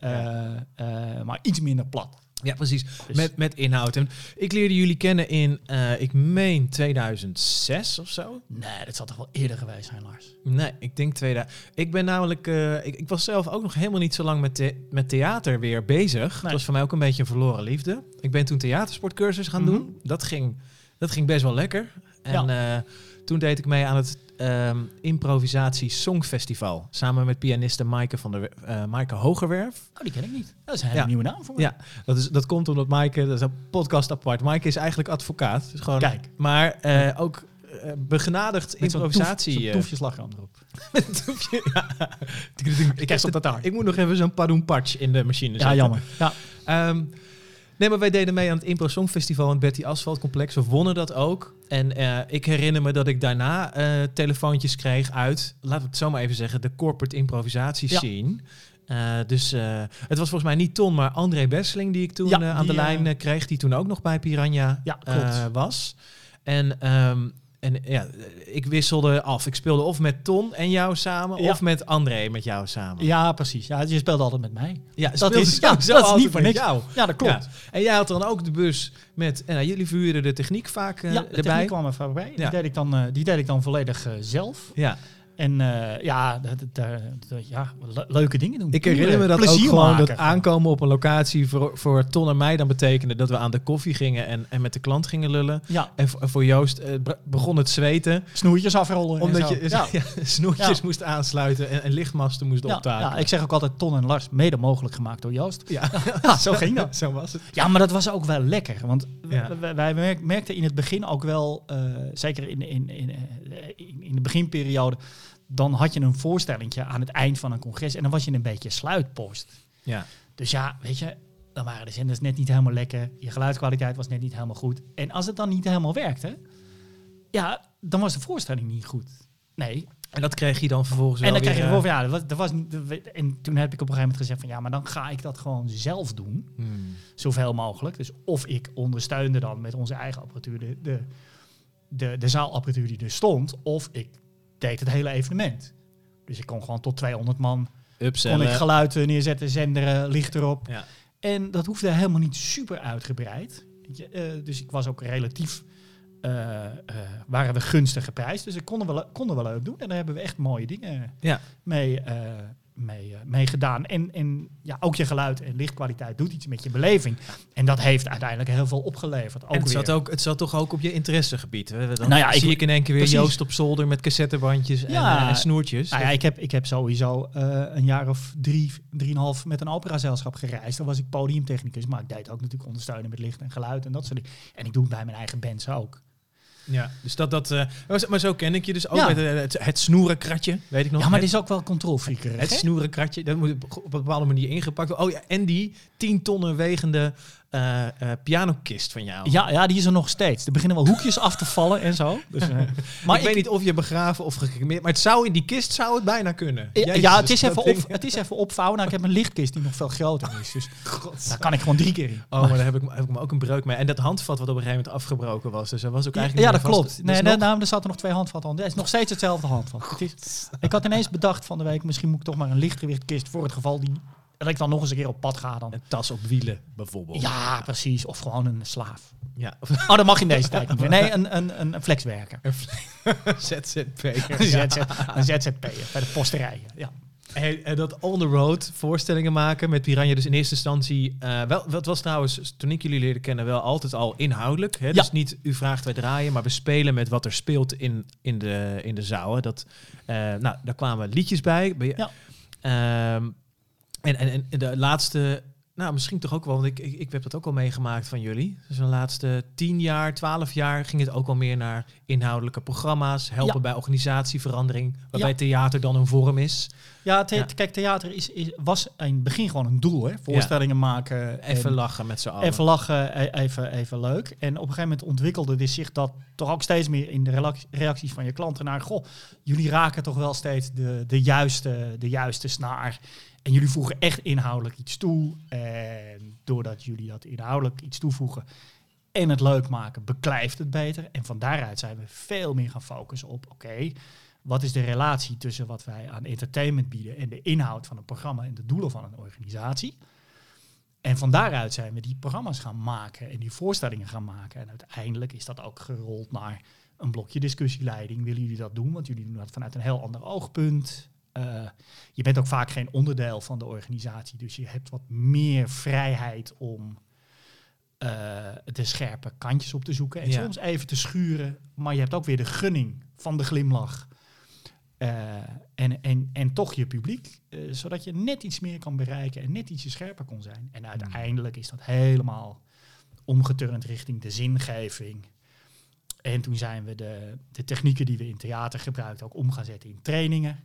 maar iets minder plat. Ja, precies. Dus- Met, met inhoud. En ik leerde jullie kennen in, eh, ik meen 2006 of zo. Nee, dat zal toch wel eerder geweest zijn, Lars? Nee, ik denk 2000. Ik ben namelijk, eh, ik, ik was zelf ook nog helemaal niet zo lang met, the- met theater weer bezig. Nee. was voor mij ook een beetje een verloren liefde. Ik ben toen theatersportcursus gaan Mhm. doen. Dat ging, dat ging best wel lekker. En eh, toen deed ik mee aan het ehm, Improvisatie Songfestival. Samen met pianiste Maaike, van der, eh, Maaike Hogerwerf. Oh, die ken ik niet. Dat is een hele Ja. nieuwe naam voor me. Ja, dat, is, dat komt omdat Maaike, dat is een podcast apart. Maaike is eigenlijk advocaat. Dus gewoon, Kijk. Maar eh, ook eh, begenadigd Met zo'n improvisatie. toef- zo'n eh, toefjeslagroom erop. met een toefje, ja. ik, de taart. ik moet nog even zo'n padoen patch in de machine Ja, zetten. jammer. Ja. Ehm, nee, maar wij deden mee aan het Impro Songfestival in het Betty Asphalt Complex. We wonnen dat ook. En eh, ik herinner me dat ik daarna eh, telefoontjes kreeg uit, laten we het zo maar even zeggen, de corporate improvisatie Ja. scene. Eh, dus het was volgens mij niet Ton, maar André Besseling die ik toen Ja, aan die, de lijn kreeg, die toen ook nog bij Piranha Ja, was. En, ehm, en ja, ik wisselde af. Ik speelde of met Ton en jou samen, Ja. of met André met jou samen. ja, precies. Ja, je speelt altijd met mij. Ja, dat speelde is, ja, dat is niet voor niks. jou. Ja, dat klopt. Ja. En jij had dan ook de bus met... En nou, jullie verhuurden de techniek vaak eh, Ja, de erbij. techniek kwam er voorbij. Die, deed ik dan, eh, die deed ik dan volledig eh, zelf. Ja. En eh, ja, dat, dat, dat- ja, le- leuke dingen doen. Ik herinner me dat ook gewoon maken. dat aankomen op een locatie voor, voor Ton en mij dan betekende dat we aan de koffie gingen en, en met de klant gingen lullen. Ja, En voor, Joost eh, be- begon het zweten. snoertjes afrollen. en Omdat je ja. ja, snoertjes Ja. moest aansluiten en, en lichtmasten moest Ja, optakelen. ja, ik zeg ook altijd Ton en Lars, mede mogelijk gemaakt door Joost. Ja, zo ging dat. Zo was het. Ja, maar dat was ook wel lekker. Want wij, wij merk- merkten in het begin ook wel, eh, zeker in, in, in, in, in de beginperiode, dan had je een voorstellingje aan het eind van een congres en dan was je een beetje sluitpost. Ja. Dus ja, weet je, dan waren de zenders net niet helemaal lekker. Je geluidskwaliteit was net niet helemaal goed. En als het dan niet helemaal werkte, ja, dan was de voorstelling niet goed. Nee. En dat kreeg je dan vervolgens En dan krijg je ervoor van, ja, dat was, dat was, niet- en toen heb ik op een gegeven moment gezegd van, ja, maar dan ga ik dat gewoon zelf doen. eh, hmm. Zoveel mogelijk. Dus of ik ondersteunde dan met onze eigen apparatuur de, de, de, de zaalapparatuur die er stond, of ik deed het hele evenement. Dus ik kon gewoon tot 200 man, kon ik geluid eh, neerzetten, zenderen, licht erop. Ja. En dat hoefde helemaal niet super uitgebreid. Eh, dus ik was ook relatief, eh, eh, waren we gunstig geprijsd. Dus ik konden we, le- konden we leuk doen. En daar hebben we echt mooie dingen Ja. mee, mee, eh, mee gedaan. En, en ja, ook je geluid en lichtkwaliteit doet iets met je beleving. En dat heeft uiteindelijk heel veel opgeleverd. Ook en het weer. zat, ook, het zat toch ook op je interessegebied. Hè? Dan Nou ja, zie ik in één keer weer precies. Joost op zolder met cassettebandjes en, Ja. eh, en snoertjes. Nou ja, ik, heb, ik heb sowieso eh, een jaar of drie, drieënhalf met een operazelschap gereisd. Dan was ik podiumtechnicus, maar ik deed ook natuurlijk ondersteunen met licht en geluid en dat soort dingen. En ik doe het bij mijn eigen bands ook. Ja, dus dat, dat, eh, maar zo- ken ik je dus ook Ja. eh, het, het snoerenkratje, weet ik nog. Ja, maar het, dit is ook wel controlfreakerig. het hè? snoerenkratje, dat moet op een bepaalde manier ingepakt worden. Oh ja, en die 10 tonnen wegende eh eh, pianokist van jou. Ja, ja, die is er nog steeds. Er beginnen wel hoekjes af te vallen en zo. Dus, eh, maar ik, weet niet of je begraven of gecremeerd, maar het zou in die kist zou het bijna kunnen. Ja, Jezus, ja, het is, even ding- op, het is even opvouwen. Nou, ik heb een lichtkist die nog veel groter is. Dus daar kan ik gewoon drie keer in. Oh, maar daar heb ik, heb ik me ook een breuk mee. En dat handvat wat op een gegeven moment afgebroken was. Dus dat was ook Ja, eigenlijk ja, niet dat klopt. Nee, Dus nee, nog- nou, er zaten nog twee handvatten aan. Het is nog steeds hetzelfde handvat. Het is, ik had ineens bedacht van de week, misschien moet ik toch maar een lichtgewichtkist voor het geval die, dat ik dan nog eens een keer op pad ga dan. Een tas op wielen, bijvoorbeeld. Ja, precies. Of gewoon een slaaf. ja. Oh, dat mag in deze tijd niet meer. Nee, een, een, een, een flexwerker. Een, ZZ, een ZZP'er bij de posterijen. Ja. En, en dat on the road voorstellingen maken met Piranha. Dus in eerste instantie, eh, wel, wat was trouwens, toen ik jullie leerde kennen, wel altijd al inhoudelijk. Hè? Ja. Dus niet u vraagt wij draaien, maar we spelen met wat er speelt in, in, de, in de zaal. Hè? Dat, eh, nou, daar kwamen liedjes bij. bij Ja. Ehm, en, en, en de laatste, nou misschien toch ook wel, want ik, ik, ik heb dat ook al meegemaakt van jullie. Dus de laatste tien jaar, twaalf jaar ging het ook al meer naar inhoudelijke programma's, helpen Ja. bij organisatieverandering, waarbij Ja. theater dan een vorm is. Ja, the- Ja. kijk, theater is, is, was in het begin gewoon een doel. Hè? Voorstellingen maken. en- Even lachen met z'n allen. Even lachen, e- even, even leuk. En op een gegeven moment ontwikkelde dit zich dat toch ook steeds meer in de reacties van je klanten naar, goh, jullie raken toch wel steeds de, de, juiste, de juiste snaar. En jullie voegen echt inhoudelijk iets toe. En doordat jullie dat inhoudelijk iets toevoegen en het leuk maken, beklijft het beter. En van daaruit zijn we veel meer gaan focussen op, oké, wat is de relatie tussen wat wij aan entertainment bieden en de inhoud van een programma en de doelen van een organisatie? En van daaruit zijn we die programma's gaan maken en die voorstellingen gaan maken. En uiteindelijk is dat ook gerold naar een blokje discussieleiding. Willen jullie dat doen? Want jullie doen dat vanuit een heel ander oogpunt. Eh, je bent ook vaak geen onderdeel van de organisatie, dus je hebt wat meer vrijheid om eh, de scherpe kantjes op te zoeken. En Ja. soms even te schuren, maar je hebt ook weer de gunning van de glimlach. Eh, en, en, en toch je publiek, zodat je net iets meer kan bereiken en net ietsje scherper kon zijn. En uiteindelijk is dat helemaal omgeturnd richting de zingeving. En toen zijn we de, de technieken die we in theater gebruikten ook om gaan zetten in trainingen.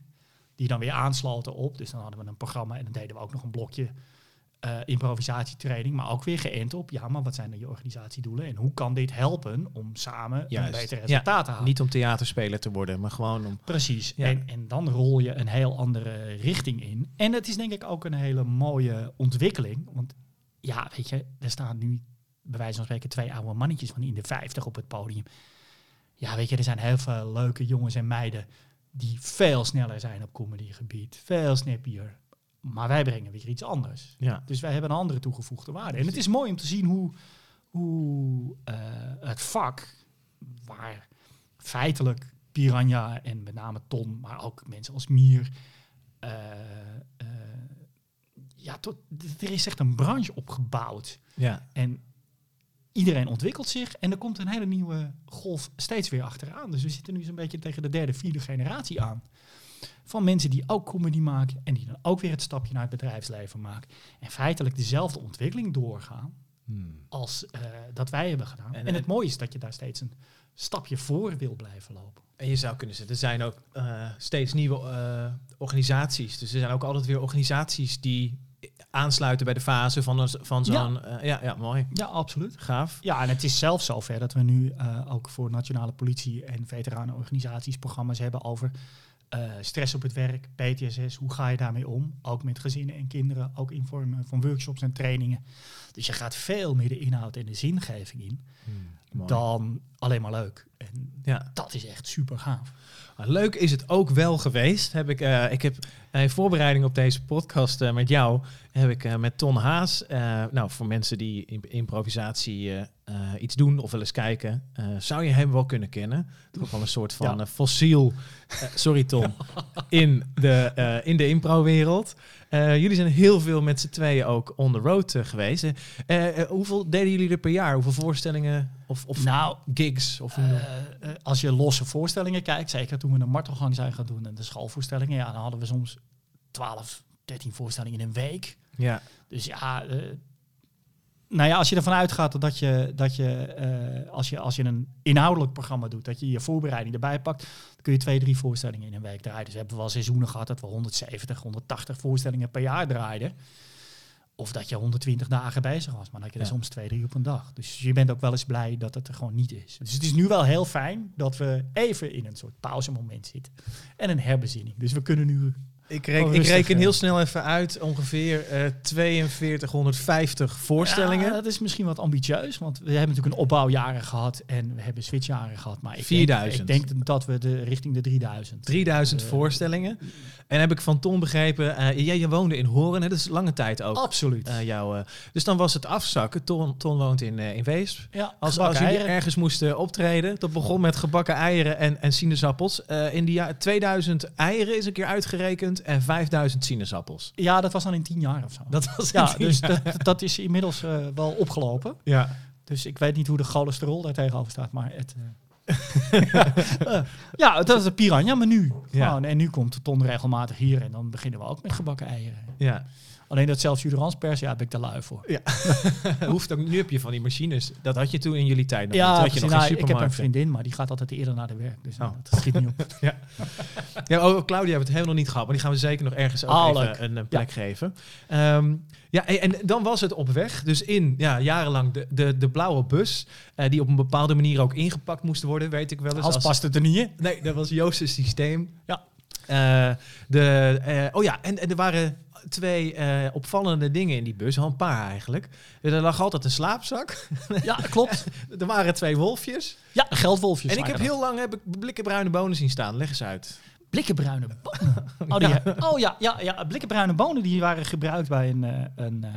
Die dan weer aansloten op. Dus dan hadden we een programma en dan deden we ook nog een blokje eh, improvisatietraining. Maar ook weer geënt op, ja, maar wat zijn dan je organisatiedoelen? En hoe kan dit helpen om samen Juist. een beter Ja, resultaat te halen? Niet om theaterspeler te worden, maar gewoon om... Precies. Ja. En, en dan rol je een heel andere richting in. En het is denk ik ook een hele mooie ontwikkeling. Want ja, weet je, er staan nu bij wijze van spreken twee oude mannetjes van in de 50 op het podium. Ja, weet je, er zijn heel veel leuke jongens en meiden die veel sneller zijn op comedygebied. Veel snappier. Maar wij brengen weer iets anders. Ja. Dus wij hebben een andere toegevoegde waarde. En het is mooi om te zien hoe, hoe eh, het vak, waar feitelijk Piranha en met name Ton, maar ook mensen als Mier, eh, eh, ja, tot, er is echt een branche opgebouwd. Ja. En iedereen ontwikkelt zich en er komt een hele nieuwe golf steeds weer achteraan. Dus we zitten nu zo'n beetje tegen de derde, vierde generatie aan. Van mensen die ook comedy maken en die dan ook weer het stapje naar het bedrijfsleven maken. En feitelijk dezelfde ontwikkeling doorgaan als eh, dat wij hebben gedaan. En- En, het mooie is dat je daar steeds een stapje voor wil blijven lopen. En je zou kunnen zeggen, er zijn ook eh, steeds nieuwe eh, organisaties. Dus er zijn ook altijd weer organisaties die aansluiten bij de fase van, een- van zo'n... Ja. ja, ja, mooi. Ja, absoluut. Gaaf. Ja, en het is zelfs zover dat we nu eh, ook voor nationale politie en veteranenorganisaties programma's hebben over eh, stress op het werk, PTSS, hoe ga je daarmee om? Ook met gezinnen en kinderen, ook in vorm van workshops en trainingen. Dus je gaat veel meer de inhoud en de zingeving in Mooi. dan alleen maar leuk. En Ja. dat is echt super gaaf. Leuk is het ook wel geweest. Heb ik, eh, ik heb eh, in voorbereiding op deze podcast eh, met jou, heb ik eh, met Ton Haas, eh, nou voor mensen die improvisatie eh, iets doen of wel eens kijken, eh, zou je hem wel kunnen kennen. Toch wel een soort van Ja. eh, fossiel, sorry Tom, in de, in de impro-wereld. Jullie zijn heel veel met z'n tweeën ook on the road geweest. Hoeveel deden jullie er per jaar? Hoeveel voorstellingen of, of Nou, gigs? Of als je losse voorstellingen kijkt, zeker toen we een martelgang zijn gaan doen en de schoolvoorstellingen, ja, dan hadden we soms 12, 13 voorstellingen in een week. ja. Dus ja, nou ja, als je ervan uitgaat dat je, dat je, eh, als je, als je een inhoudelijk programma doet, dat je je voorbereiding erbij pakt, dan kun je twee, drie voorstellingen in een week draaien. Dus we hebben wel seizoenen gehad dat we 170, 180 voorstellingen per jaar draaiden. Of dat je 120 dagen bezig was, maar dat je er Ja. soms twee, drie op een dag. Dus je bent ook wel eens blij dat het er gewoon niet is. Dus het is nu wel heel fijn dat we even in een soort pauzemoment zitten. En een herbezinning. Dus we kunnen nu Ik, reken, Oh, ik rustig, reken eh. heel snel even uit ongeveer eh 4250 voorstellingen. Ja, dat is misschien wat ambitieus, want we hebben natuurlijk een opbouwjaren gehad en we hebben switchjaren gehad. Maar ik 4000. Denk, ik denk dat we de, richting de 3000. 3000 Eh, voorstellingen. En heb ik van Tom begrepen, eh, jij woonde in Horen, hè? dat is lange tijd ook. Absoluut. eh, jouw, eh, dus dan was het afzakken. Ton, Ton woont in, eh, in Weesp. ja, Als, als jullie eieren. ergens moesten optreden, dat begon met gebakken eieren en, en sinaasappels. Eh, in die jaar 2000 eieren is een keer uitgerekend en 5000 sinaasappels. Ja, dat was dan in tien jaar of zo. Dat was ja, dus dat, dat is inmiddels eh, wel opgelopen. Ja. Dus ik weet niet hoe de cholesterol daar tegenover staat, maar het... eh, eh, ja, dat is een piranha menu. Ja. En nu komt de ton regelmatig hier en dan beginnen we ook met gebakken eieren. ja. Alleen dat zelfs Juderans pers, ja, ben ik te lui voor. Hoeft ook, nu heb je van die machines. Dat had je toen in jullie tijd nog. Ja, had je nog Nou, ik heb een vriendin, maar die gaat altijd eerder naar de werk. Dus nou, Oh. dat schiet niet op. Ja, oh, Claudia hebben we het helemaal niet gehad, maar die gaan we zeker nog ergens ook even een, eh, plek geven. Ehm, ja, en, en dan was het op weg. Dus in ja, jarenlang de, de, de blauwe bus, eh, die op een bepaalde manier ook ingepakt moest worden, weet ik wel eens. Als als- past het er niet in. Nee, dat was Joost's systeem. Ja. Eh, de, oh ja, en, en er waren twee eh, opvallende dingen in die bus, al een paar eigenlijk. Er lag altijd een slaapzak. Ja, klopt. er waren twee wolfjes. Ja, geldwolfjes. en ik heb heel lang heb ik blikken bruine bonen zien staan. Leg eens uit. Blikkenbruine bonen. Oh, die, oh ja, ja, ja, blikkenbruine bonen die waren gebruikt bij een, eh, een, eh,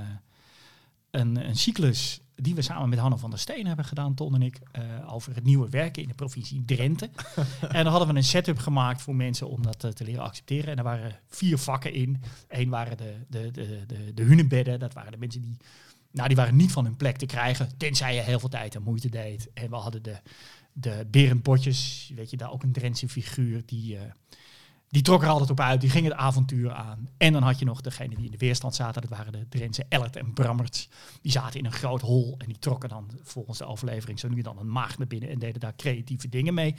een, een cyclus die we samen met Hanne van der Steen hebben gedaan, Ton en ik, eh, over het nieuwe werken in de provincie Drenthe. en dan hadden we een setup gemaakt voor mensen om dat eh, te leren accepteren. En er waren vier vakken in. Eén waren de, de, de, de, de hunebedden. Dat waren de mensen die, nou, die waren niet van hun plek te krijgen, tenzij je heel veel tijd en moeite deed. En we hadden de, de Berend Botjes, weet je, daar ook een Drentse figuur, die... eh, die trok er altijd op uit, die ging het avontuur aan. En dan had je nog degene die in de weerstand zaten, dat waren de Drentse Ellert en Brammerts. Die zaten in een groot hol en die trokken dan volgens de overlevering zo nu dan een maag naar binnen en deden daar creatieve dingen mee.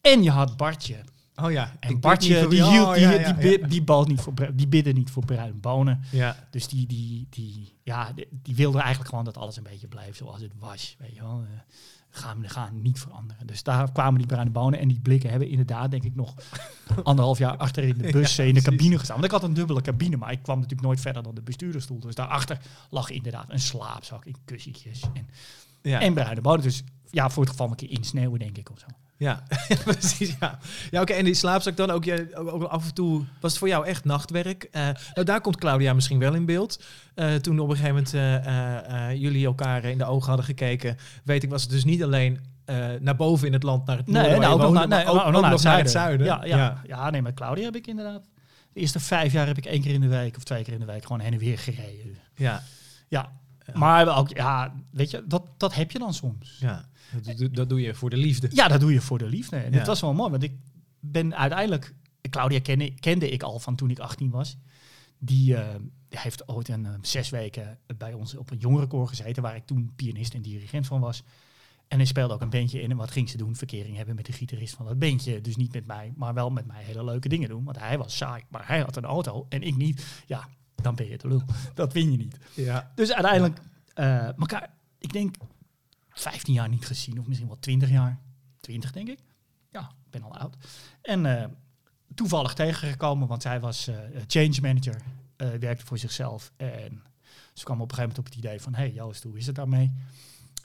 En je had Bartje. Oh ja. En Bartje, die, hield, die, die, die, bad niet voor, die bidde niet voor bruine bonen. Ja. Dus die, die, die, ja, die, die wilde eigenlijk gewoon dat alles een beetje blijft zoals het was. Weet je wel. Gaan, we gaan niet veranderen. Dus daar kwamen die bruine bonen en die blikken hebben inderdaad, denk ik, nog anderhalf jaar achter in de bus, Ja, eh, in de precies. cabine gestaan. Want ik had een dubbele cabine, maar ik kwam natuurlijk nooit verder dan de bestuurdersstoel. Dus daarachter lag inderdaad een slaapzak in kussentjes en, Ja. en bruine bonen. Dus ja, voor het geval een keer insneeuwen, denk ik, of zo. Ja, precies. Ja, ja oké. En die slaapzak dan ook, je, ook, af en toe. Was het voor jou echt nachtwerk? Eh, nou, daar komt Claudia misschien wel in beeld. Eh, toen op een gegeven moment eh, jullie elkaar in de ogen hadden gekeken, weet ik, was het dus niet alleen naar boven in het land, naar het noorden, ook nog naar, nee, ook, ook nog nog naar het zuiden. Ja, ja. ja. nee, met Claudia heb ik inderdaad. De eerste vijf jaar heb ik één keer in de week of twee keer in de week gewoon heen en weer gereden. ja, Ja, maar ook, ja, weet je, dat, dat heb je dan soms. ja. Dat, doe- dat doe je voor de liefde. Ja, dat doe je voor de liefde. En Ja. dat was wel mooi, want ik ben uiteindelijk... Claudia kende, kende ik al van toen ik 18 was. Die eh, heeft ooit een, eh, zes weken bij ons op een jongerenkoor gezeten... waar ik toen pianist en dirigent van was. En hij speelde ook een bandje in. En wat ging ze doen? Verkering hebben met de gitarist van dat bandje. Dus niet met mij, maar wel met mij hele leuke dingen doen. Want hij was saai, maar hij had een auto en ik niet. Ja, dan ben je de lul. Dat win je niet. Ja. Dus uiteindelijk eh elkaar, ik denk 15 jaar niet gezien, of misschien wel 20 jaar. 20 denk ik. Ja, ik ben al oud. En eh, toevallig tegengekomen, want zij was eh, change manager, werkte voor zichzelf. En ze kwam op een gegeven moment op het idee van, hey Joost, hoe is het daarmee?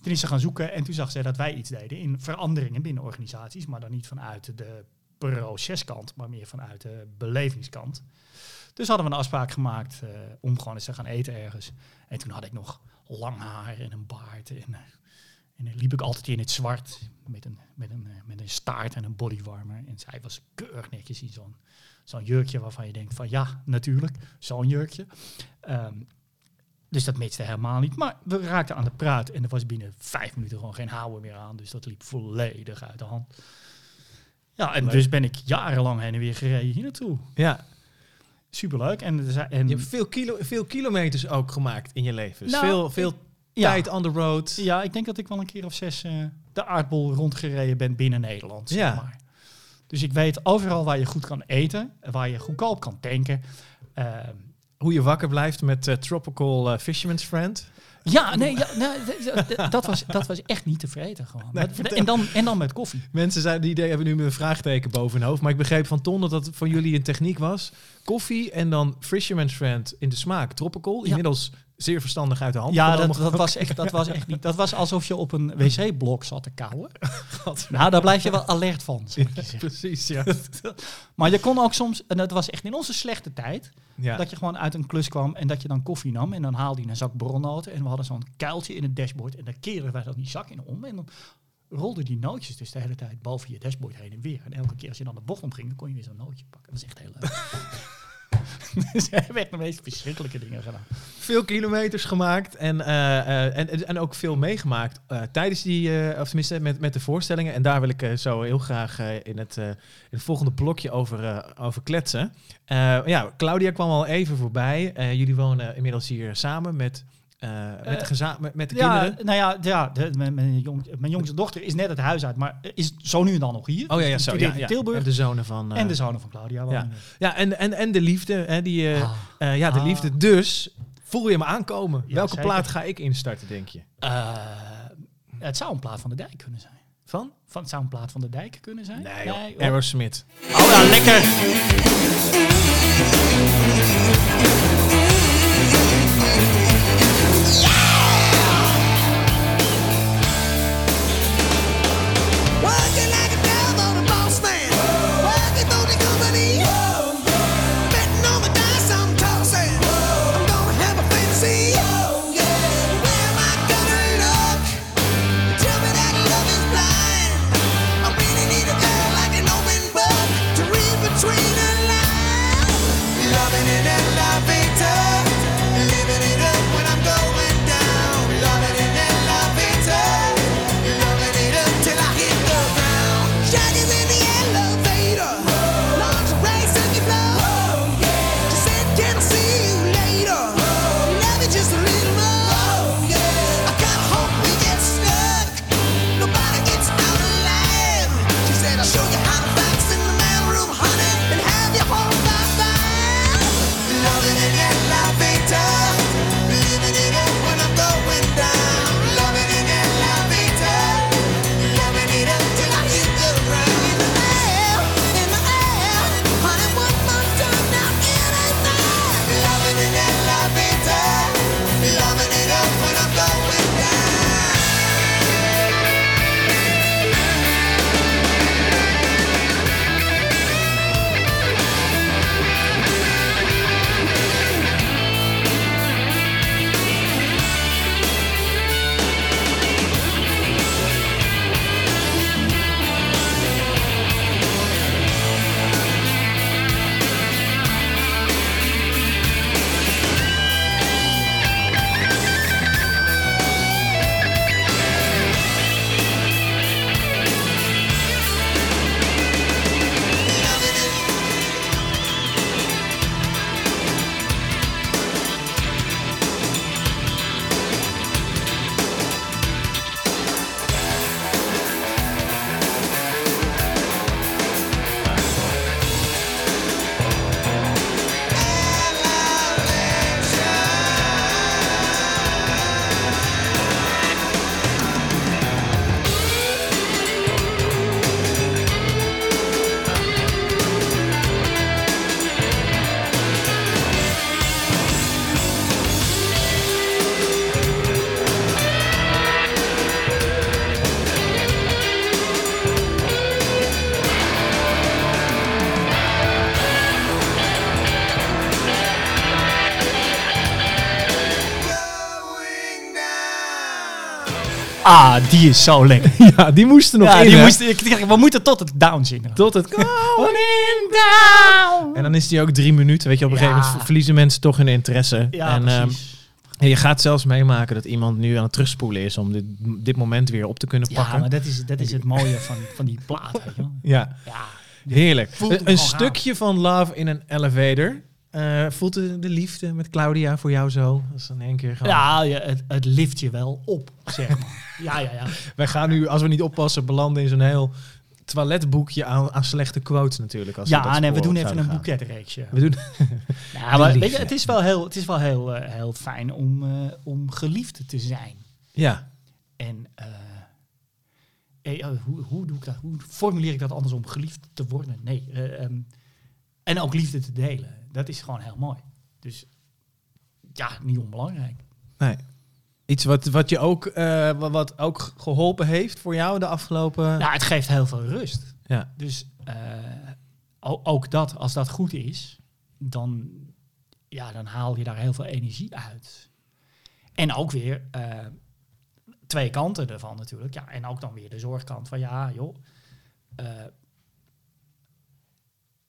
Toen is ze gaan zoeken en toen zag ze dat wij iets deden in veranderingen binnen organisaties, maar dan niet vanuit de proceskant, maar meer vanuit de belevingskant. Dus hadden we een afspraak gemaakt eh, om gewoon eens te gaan eten ergens. En toen had ik nog lang haar en een baard. En, eh, En dan liep ik altijd in het zwart met een, met een, eh, met een staart en een bodywarmer. En zij was keurig netjes in zo'n zo'n jurkje waarvan je denkt van ja, natuurlijk, zo'n jurkje. Ehm, dus dat matchte helemaal niet. Maar we raakten aan de praat en er was binnen vijf minuten gewoon geen houden meer aan. Dus dat liep volledig uit de hand. Ja, en Leuk. dus ben ik jarenlang heen en weer gereden hier naartoe. Ja, Superleuk. En, en je hebt veel, kilo, veel kilometers ook gemaakt in je leven. Nou, veel veel tijd on the road. ja, ik denk dat ik wel een keer of zes eh, de aardbol rondgereden ben binnen Nederland. Zeg Ja. maar. Dus ik weet overal waar je goed kan eten, waar je goedkoop kan tanken. Ehm, Hoe je wakker blijft met eh, Tropical eh, Fisherman's Friend. Ja, nee, ja, dat, was, dat was echt niet te vreten gewoon. Nee, en, dan, en dan met koffie. Mensen zijn, die idee hebben nu een vraagteken boven hun hoofd. Maar ik begreep van Ton dat dat van jullie een techniek was. Koffie en dan Fisherman's Friend in de smaak. Tropical. Ja. Zeer verstandig uit de hand. Ja, dat, dat, was echt, dat was echt niet. Dat was alsof je op een wc-blok zat te kauwen. Nou, daar blijf je wel alert van. Precies, ja. Maar je kon ook soms, en dat was echt in onze slechte tijd, ja. dat je gewoon uit een klus kwam en dat je dan koffie nam. En dan haalde je een zak borrelnoten en we hadden zo'n kuiltje in het dashboard. En daar keerden wij dan die zak in om. En dan rolden die nootjes dus de hele tijd boven je dashboard heen en weer. En elke keer als je dan de bocht omging, dan kon je weer zo'n nootje pakken. Dat was echt heel leuk. we hebben echt de meest verschrikkelijke dingen gedaan. Veel kilometers gemaakt en, eh, eh, en, en- ook veel meegemaakt eh, tijdens die, of tenminste met, met de voorstellingen. En daar wil ik zo heel graag in, het, in het volgende blokje over, over kletsen. Ja, Claudia kwam al even voorbij. Jullie wonen inmiddels hier samen met, eh, met, de, Eh, geza- met, met de Ja, kinderen. nou ja, ja de, mijn, mijn, jong, mijn jongste dochter is net het huis uit, maar is zo nu en dan nog hier. Oh ja, ja, Die zo. Ja, ja. Tilburg. En de zonen van... eh, en de zonen van Claudia. hier. ja, en, en, en de liefde. Hè, die, eh, Ah. eh, ja, de Ah. liefde. Dus voel je me aankomen. Ja, Welke zeker. plaat ga ik instarten, denk je? Eh, het zou een plaat van de dijk kunnen zijn. Van? Van, het zou een plaat van de dijk kunnen zijn? Nee, joh. Aerosmith. Oh ja, lekker! Yeah! Ah, die is zo lekker. Ja, die moesten nog Ja, in, die hè? moest, ik, ik- we moeten tot het down zingen. Tot het... En dan is die ook drie minuten. Weet je, op een Ja. gegeven moment verliezen mensen toch hun interesse. Ja, en ehm, precies. en je gaat zelfs meemaken dat iemand nu aan het terugspoelen is om dit, dit moment weer op te kunnen Ja, pakken. maar dat is, dat is het mooie van, van die plaat. Weet je wel. Ja, Ja, heerlijk. Een, stukje van Love in een Elevator. Eh, voelt de, de liefde met Claudia voor jou zo? Dat is dan één keer gewoon... ja het, het lift je wel op, zeg maar. ja, ja, ja. Wij gaan nu, als we niet oppassen, belanden in zo'n heel toiletboekje aan, aan slechte quotes natuurlijk. Als we Ja, nee, we spoor doen even een boeketreeksje. We doen, Ja, maar weet je, het is wel heel, het is wel heel, eh, heel fijn om, eh, om geliefd te zijn. ja, En eh, oh, hoe, hoe doe ik dat? Hoe formuleer ik dat anders om geliefd te worden? Nee. eh, ehm, en ook liefde te delen. Dat is gewoon heel mooi. Dus ja, niet onbelangrijk. nee. Iets wat, wat je ook, eh, wat, ook geholpen heeft voor jou de afgelopen... Nou, het geeft heel veel rust. Ja. Dus eh, ook dat, als dat goed is, dan, ja, dan haal je daar heel veel energie uit. En ook weer eh, twee kanten ervan natuurlijk. Ja, en ook dan weer de zorgkant van ja, joh.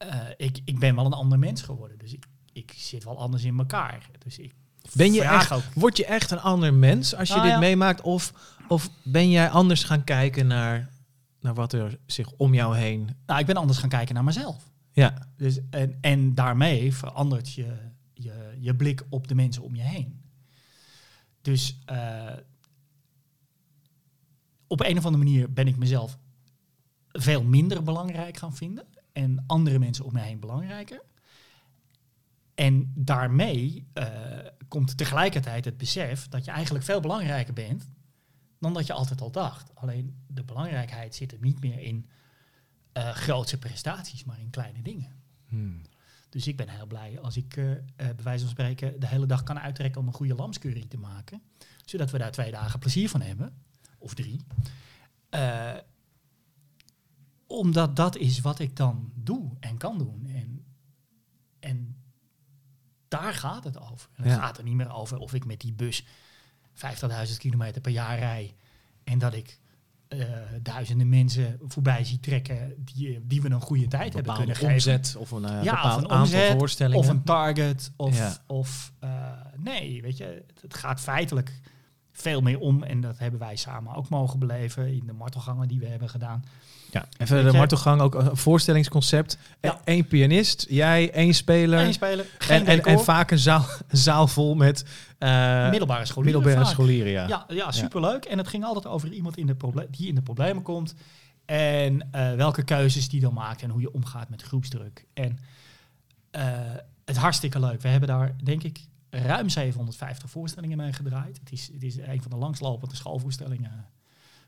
Eh, ik, ik ben wel een ander mens geworden. Dus ik, ik zit wel anders in elkaar. Dus ik Ben je echt, ook. word je echt een ander mens als je Ah, dit ja. meemaakt? Of, of ben jij anders gaan kijken naar, naar wat er zich om jou heen... Nou, ik ben anders gaan kijken naar mezelf. Ja, Dus, en, en daarmee verandert je, je je blik op de mensen om je heen. Dus eh, op een of andere manier ben ik mezelf veel minder belangrijk gaan vinden. En andere mensen om me heen belangrijker. En daarmee eh, komt tegelijkertijd het besef dat je eigenlijk veel belangrijker bent dan dat je altijd al dacht. Alleen de belangrijkheid zit er niet meer in eh grootse prestaties, maar in kleine dingen. Hmm. Dus ik ben heel blij als ik eh, bij wijze van spreken de hele dag kan uittrekken om een goede lamscurry te maken. Zodat we daar twee dagen plezier van hebben. Of drie. Omdat dat is wat ik dan doe en kan doen. En, en daar gaat het over. En het Ja. gaat er niet meer over of ik met die bus 50.000 kilometer per jaar rij. En dat ik eh, duizenden mensen voorbij zie trekken die, die we een goede tijd hebben kunnen geven. omzet of een, eh, Ja, bepaald of een aantal voorstellingen. Of een target. Of, Ja. of eh, nee, weet je, het gaat feitelijk veel meer om. En dat hebben wij samen ook mogen beleven in de martelgangen die we hebben gedaan. ja, even Weet de je- martelgang, ook een voorstellingsconcept. Ja. Eén pianist, jij, één speler. Eén speler, geen en, en, en vaak een zaal, een zaal vol met eh, middelbare scholieren middelbare scholieren. Ja. Ja, ja, superleuk. En het ging altijd over iemand in de die in de problemen komt. En eh, welke keuzes die dan maakt en hoe je omgaat met groepsdruk. En eh, het hartstikke leuk. We hebben daar, denk ik, ruim 750 voorstellingen mee gedraaid. Het is, het is een van de langslopende schoolvoorstellingen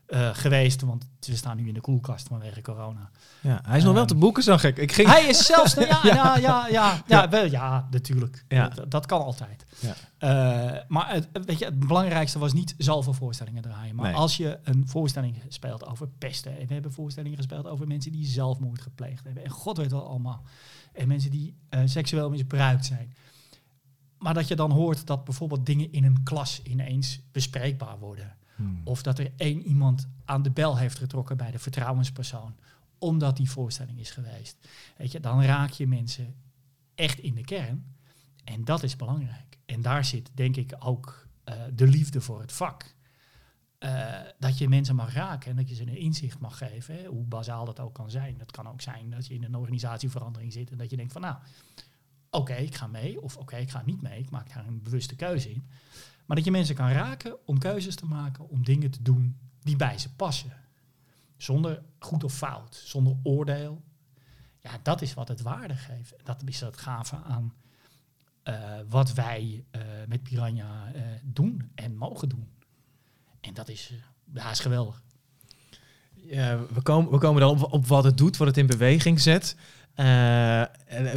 eh, geweest. Want we staan nu in de koelkast vanwege corona. Ja, hij is nog wel Ehm, te boeken, zag ik. Ik ging... Hij is zelfs... Ja, ja, ja, ja, ja, Ja. wel, ja, natuurlijk. Ja. Dat, dat kan altijd. Ja. Eh, maar het, weet je, het belangrijkste was niet zoveel voorstellingen draaien. Maar Nee. als je een voorstelling speelt over pesten... en we hebben voorstellingen gespeeld over mensen die zelfmoord gepleegd hebben... en god weet wel allemaal. En mensen die eh, seksueel misbruikt zijn. Maar dat je dan hoort dat bijvoorbeeld dingen in een klas ineens bespreekbaar worden... Hmm. Of dat er één iemand aan de bel heeft getrokken bij de vertrouwenspersoon. Omdat die voorstelling is geweest. Weet je, dan raak je mensen echt in de kern. En dat is belangrijk. En daar zit denk ik ook eh, de liefde voor het vak. Eh, dat je mensen mag raken en dat je ze een inzicht mag geven. Hè, hoe bazaal dat ook kan zijn. Dat kan ook zijn dat je in een organisatieverandering zit en dat je denkt van nou, oké, ik ga mee. Of oké, ik ga niet mee. Ik maak daar een bewuste keuze in. Maar dat je mensen kan raken om keuzes te maken, om dingen te doen die bij ze passen. Zonder goed of fout, zonder oordeel. Ja, dat is wat het waarde geeft. Dat is het gave aan eh, wat wij eh, met Piranha eh, doen en mogen doen. En dat is, ja, is geweldig. We, komen, we komen dan op, op wat het doet, wat het in beweging zet. Eh, en,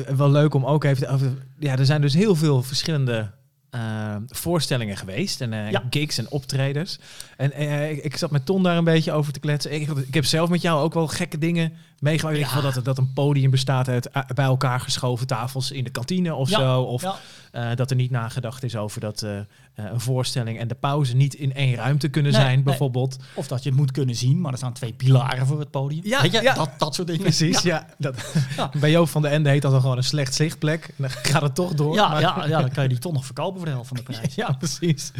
eh, wel leuk om ook even... te- over- ja, er zijn dus heel veel verschillende eh, voorstellingen geweest. En Ja. gigs en optredens. En ik, ik zat met Ton daar een beetje over te kletsen. Ik, ik heb zelf met jou ook wel gekke dingen meegemaakt? Ik ja. dat, dat een podium bestaat uit eh, bij elkaar geschoven tafels in de kantine of Ja, zo. Of ja. eh, dat er niet nagedacht is over dat eh, een voorstelling en de pauze niet in één ruimte kunnen Nee, zijn, nee. bijvoorbeeld. Of dat je het moet kunnen zien, maar er staan twee pilaren voor het podium. Ja, Weet je, ja. Dat, dat soort dingen. Precies, Ja, ja. dat, Ja. Bij Joop van de Ende heet dat dan gewoon een slecht zichtplek. En dan gaat het toch door. ja, maar- ja, ja, dan kan je die toch nog verkopen voor de helft van de prijs. Ja, precies.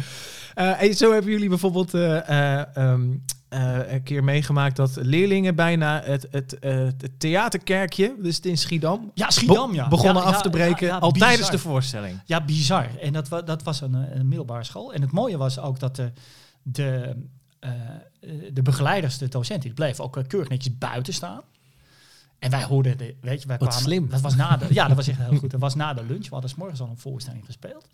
Eh, en zo hebben jullie bijvoorbeeld ehm, eh, een keer meegemaakt dat leerlingen bijna het, het, eh, het theaterkerkje, dus in Schiedam, Ja, Schiedam, be- ja. begonnen Ja, af ja, te breken ja, ja, al bizar. tijdens de voorstelling. Ja, bizar. En dat, wa- dat was een, een middelbare school. En het mooie was ook dat de, de, eh, de begeleiders, de docenten, die bleven ook keurig netjes buiten staan. En wij hoorden, de, weet je, wij Wat kwamen... slim. Dat was na de, ja, dat was echt heel goed. Dat was na de lunch. We hadden 's morgens al een voorstelling gespeeld.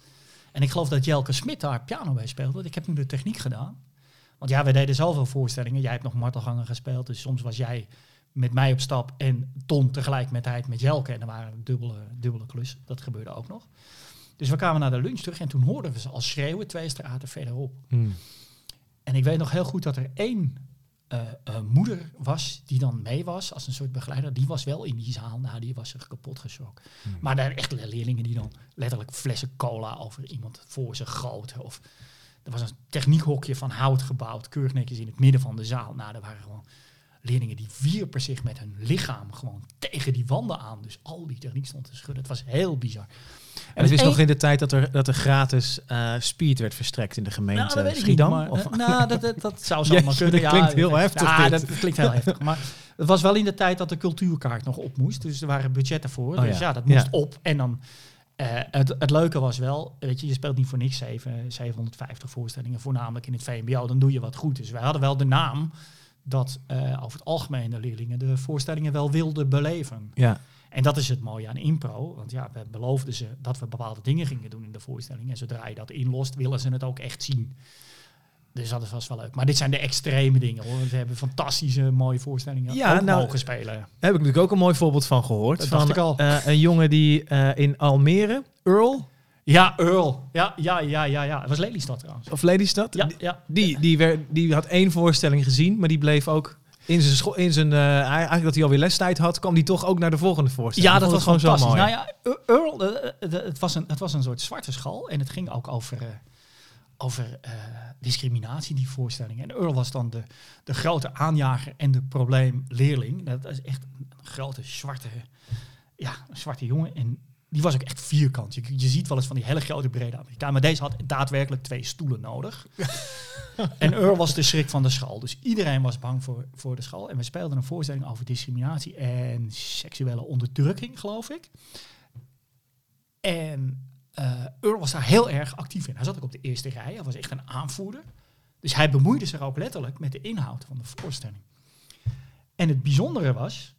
En ik geloof dat Jelke Smit daar piano bij speelde. Want ik heb nu de techniek gedaan. Want ja, wij deden zoveel voorstellingen. Jij hebt nog martelgangen gespeeld. Dus soms was jij met mij op stap en Ton tegelijkertijd met Jelke. En er waren dubbele, dubbele klussen. Dat gebeurde ook nog. Dus we kwamen naar de lunch terug en toen hoorden we ze al schreeuwen twee straten verderop. Hmm. En ik weet nog heel goed dat er één eh, eh, moeder was die dan mee was als een soort begeleider. Die was wel in die zaal. Nou, die was zich kapot geschrokken. Maar daar echt leerlingen die dan letterlijk flessen cola over iemand voor zich goten. Of er was een techniekhokje van hout gebouwd, keurig netjes in het midden van de zaal. Nou, er waren gewoon leerlingen die wierpen zich met hun lichaam gewoon tegen die wanden aan. Dus al die techniek stond te schudden. Het was heel bizar. En het is nog in de tijd dat er, dat er gratis eh, speed werd verstrekt in de gemeente Nou, dat weet ik Schiedam. niet, maar, of, eh, nou, dat, dat, dat zou zo Jeetje, maar kunnen. dat klinkt heel heftig, Ja, dat klinkt heel heftig. Maar het was wel in de tijd dat de cultuurkaart nog op moest. Dus er waren budgetten voor. Oh, dus ja. dat moest op. En dan, eh, het, het leuke was wel, weet je, je speelt niet voor niks zeven, 750 voorstellingen, voornamelijk in het VMBO. Dan doe je wat goed. Dus wij hadden wel de naam dat eh, over het algemeen de leerlingen de voorstellingen wel wilden beleven. ja. En dat is het mooie aan impro. Want ja, we beloofden ze dat we bepaalde dingen gingen doen in de voorstelling. En zodra je dat inlost, willen ze het ook echt zien. Dus dat was wel leuk. Maar dit zijn de extreme dingen hoor. We hebben fantastische mooie voorstellingen Ja, ook nou, mogen spelen. Daar heb ik natuurlijk ook een mooi voorbeeld van gehoord. Dat van ik al. eh, een jongen die eh, in Almere, Earl, Ja, Earl. Ja, ja, ja, ja, ja. Het was Lelystad trouwens. of Lelystad, Ja, ja. Die, die, werd, die had één voorstelling gezien, maar die bleef ook in zijn school, in zijn, eh, eigenlijk dat hij alweer lestijd had, kwam die toch ook naar de volgende voorstelling. Ja, dat was gewoon zo mooi. Nou ja, Earl, eh, eh, het, was een, het was een soort zwarte school. En het ging ook over, over eh, discriminatie, die voorstelling. En Earl was dan de, de grote aanjager en de probleemleerling. Dat is echt een grote zwarte, ja, een zwarte jongen. En die was ook echt vierkant. Je, je ziet wel eens van die hele grote brede Amerikaan. Maar deze had daadwerkelijk twee stoelen nodig. en Earl was de schrik van de school. Dus iedereen was bang voor, voor de school. En we speelden een voorstelling over discriminatie en seksuele onderdrukking, geloof ik. En eh Earl was daar heel erg actief in. Hij zat ook op de eerste rij. Hij was echt een aanvoerder. Dus hij bemoeide zich ook letterlijk met de inhoud van de voorstelling. En het bijzondere was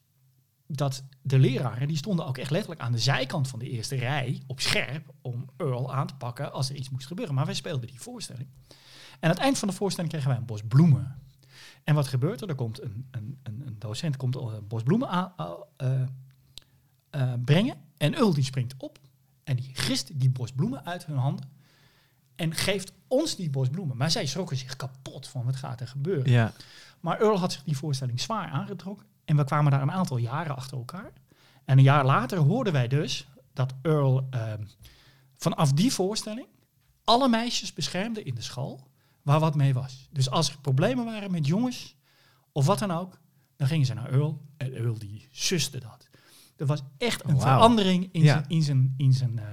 dat de leraren, die stonden ook echt letterlijk aan de zijkant van de eerste rij op scherp om Earl aan te pakken als er iets moest gebeuren. Maar wij speelden die voorstelling. En aan het eind van de voorstelling kregen wij een bos bloemen. En wat gebeurt er? Er komt een, een, een, een docent komt een bos bloemen aan, eh, eh, brengen. En Earl die springt op en die gist die bos bloemen uit hun handen. En geeft ons die bos bloemen. Maar zij schrokken zich kapot van wat gaat er gebeuren. Ja. Maar Earl had zich die voorstelling zwaar aangetrokken. En we kwamen daar een aantal jaren achter elkaar. En een jaar later hoorden wij dus dat Earl ehm, vanaf die voorstelling alle meisjes beschermde in de school waar wat mee was. Dus als er problemen waren met jongens of wat dan ook, dan gingen ze naar Earl en Earl die suste dat. Er was echt een verandering in Ja. zijn, in zijn, in zijn, eh,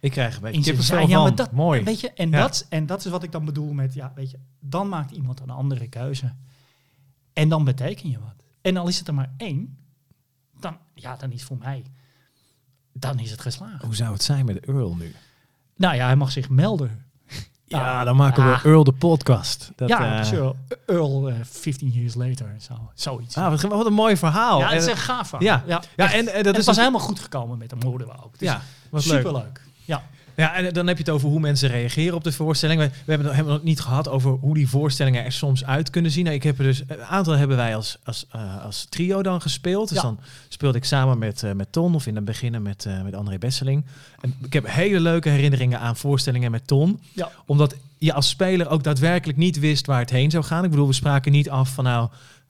Ik krijg een beetje kippenvel zijn. Ja, maar van. dat, Mooi. Weet je, en, Ja. dat, en dat is wat ik dan bedoel met, ja, weet je, dan maakt iemand een andere keuze. En dan beteken je wat. En al is het er maar één, dan, ja, dan is voor mij, dan is het geslaagd. Hoe zou het zijn met Earl nu? Nou ja, hij mag zich melden. Ja, dan maken we ah. Earl de podcast. Dat, ja, eh. Earl, eh 15 years later, zo, zoiets. Ah, wat, wat een mooi verhaal. ja, het is een gaaf verhaal. ja. ja, ja, echt. en, dat het is was een- helemaal goed gekomen met hem, hoorden we ook. Dus ja, was leuk. superleuk. Ja. Ja, en dan heb je het over hoe mensen reageren op de voorstelling. We, we hebben, hebben het nog niet gehad over hoe die voorstellingen er soms uit kunnen zien. Nou, ik heb er dus een aantal hebben wij als, als, eh, als trio dan gespeeld. Dus Ja. dan speelde ik samen met, eh, met Ton of in het begin met, eh, met André Besseling. En ik heb hele leuke herinneringen aan voorstellingen met Ton. Ja. Omdat je als speler ook daadwerkelijk niet wist waar het heen zou gaan. Ik bedoel, we spraken niet af van nou,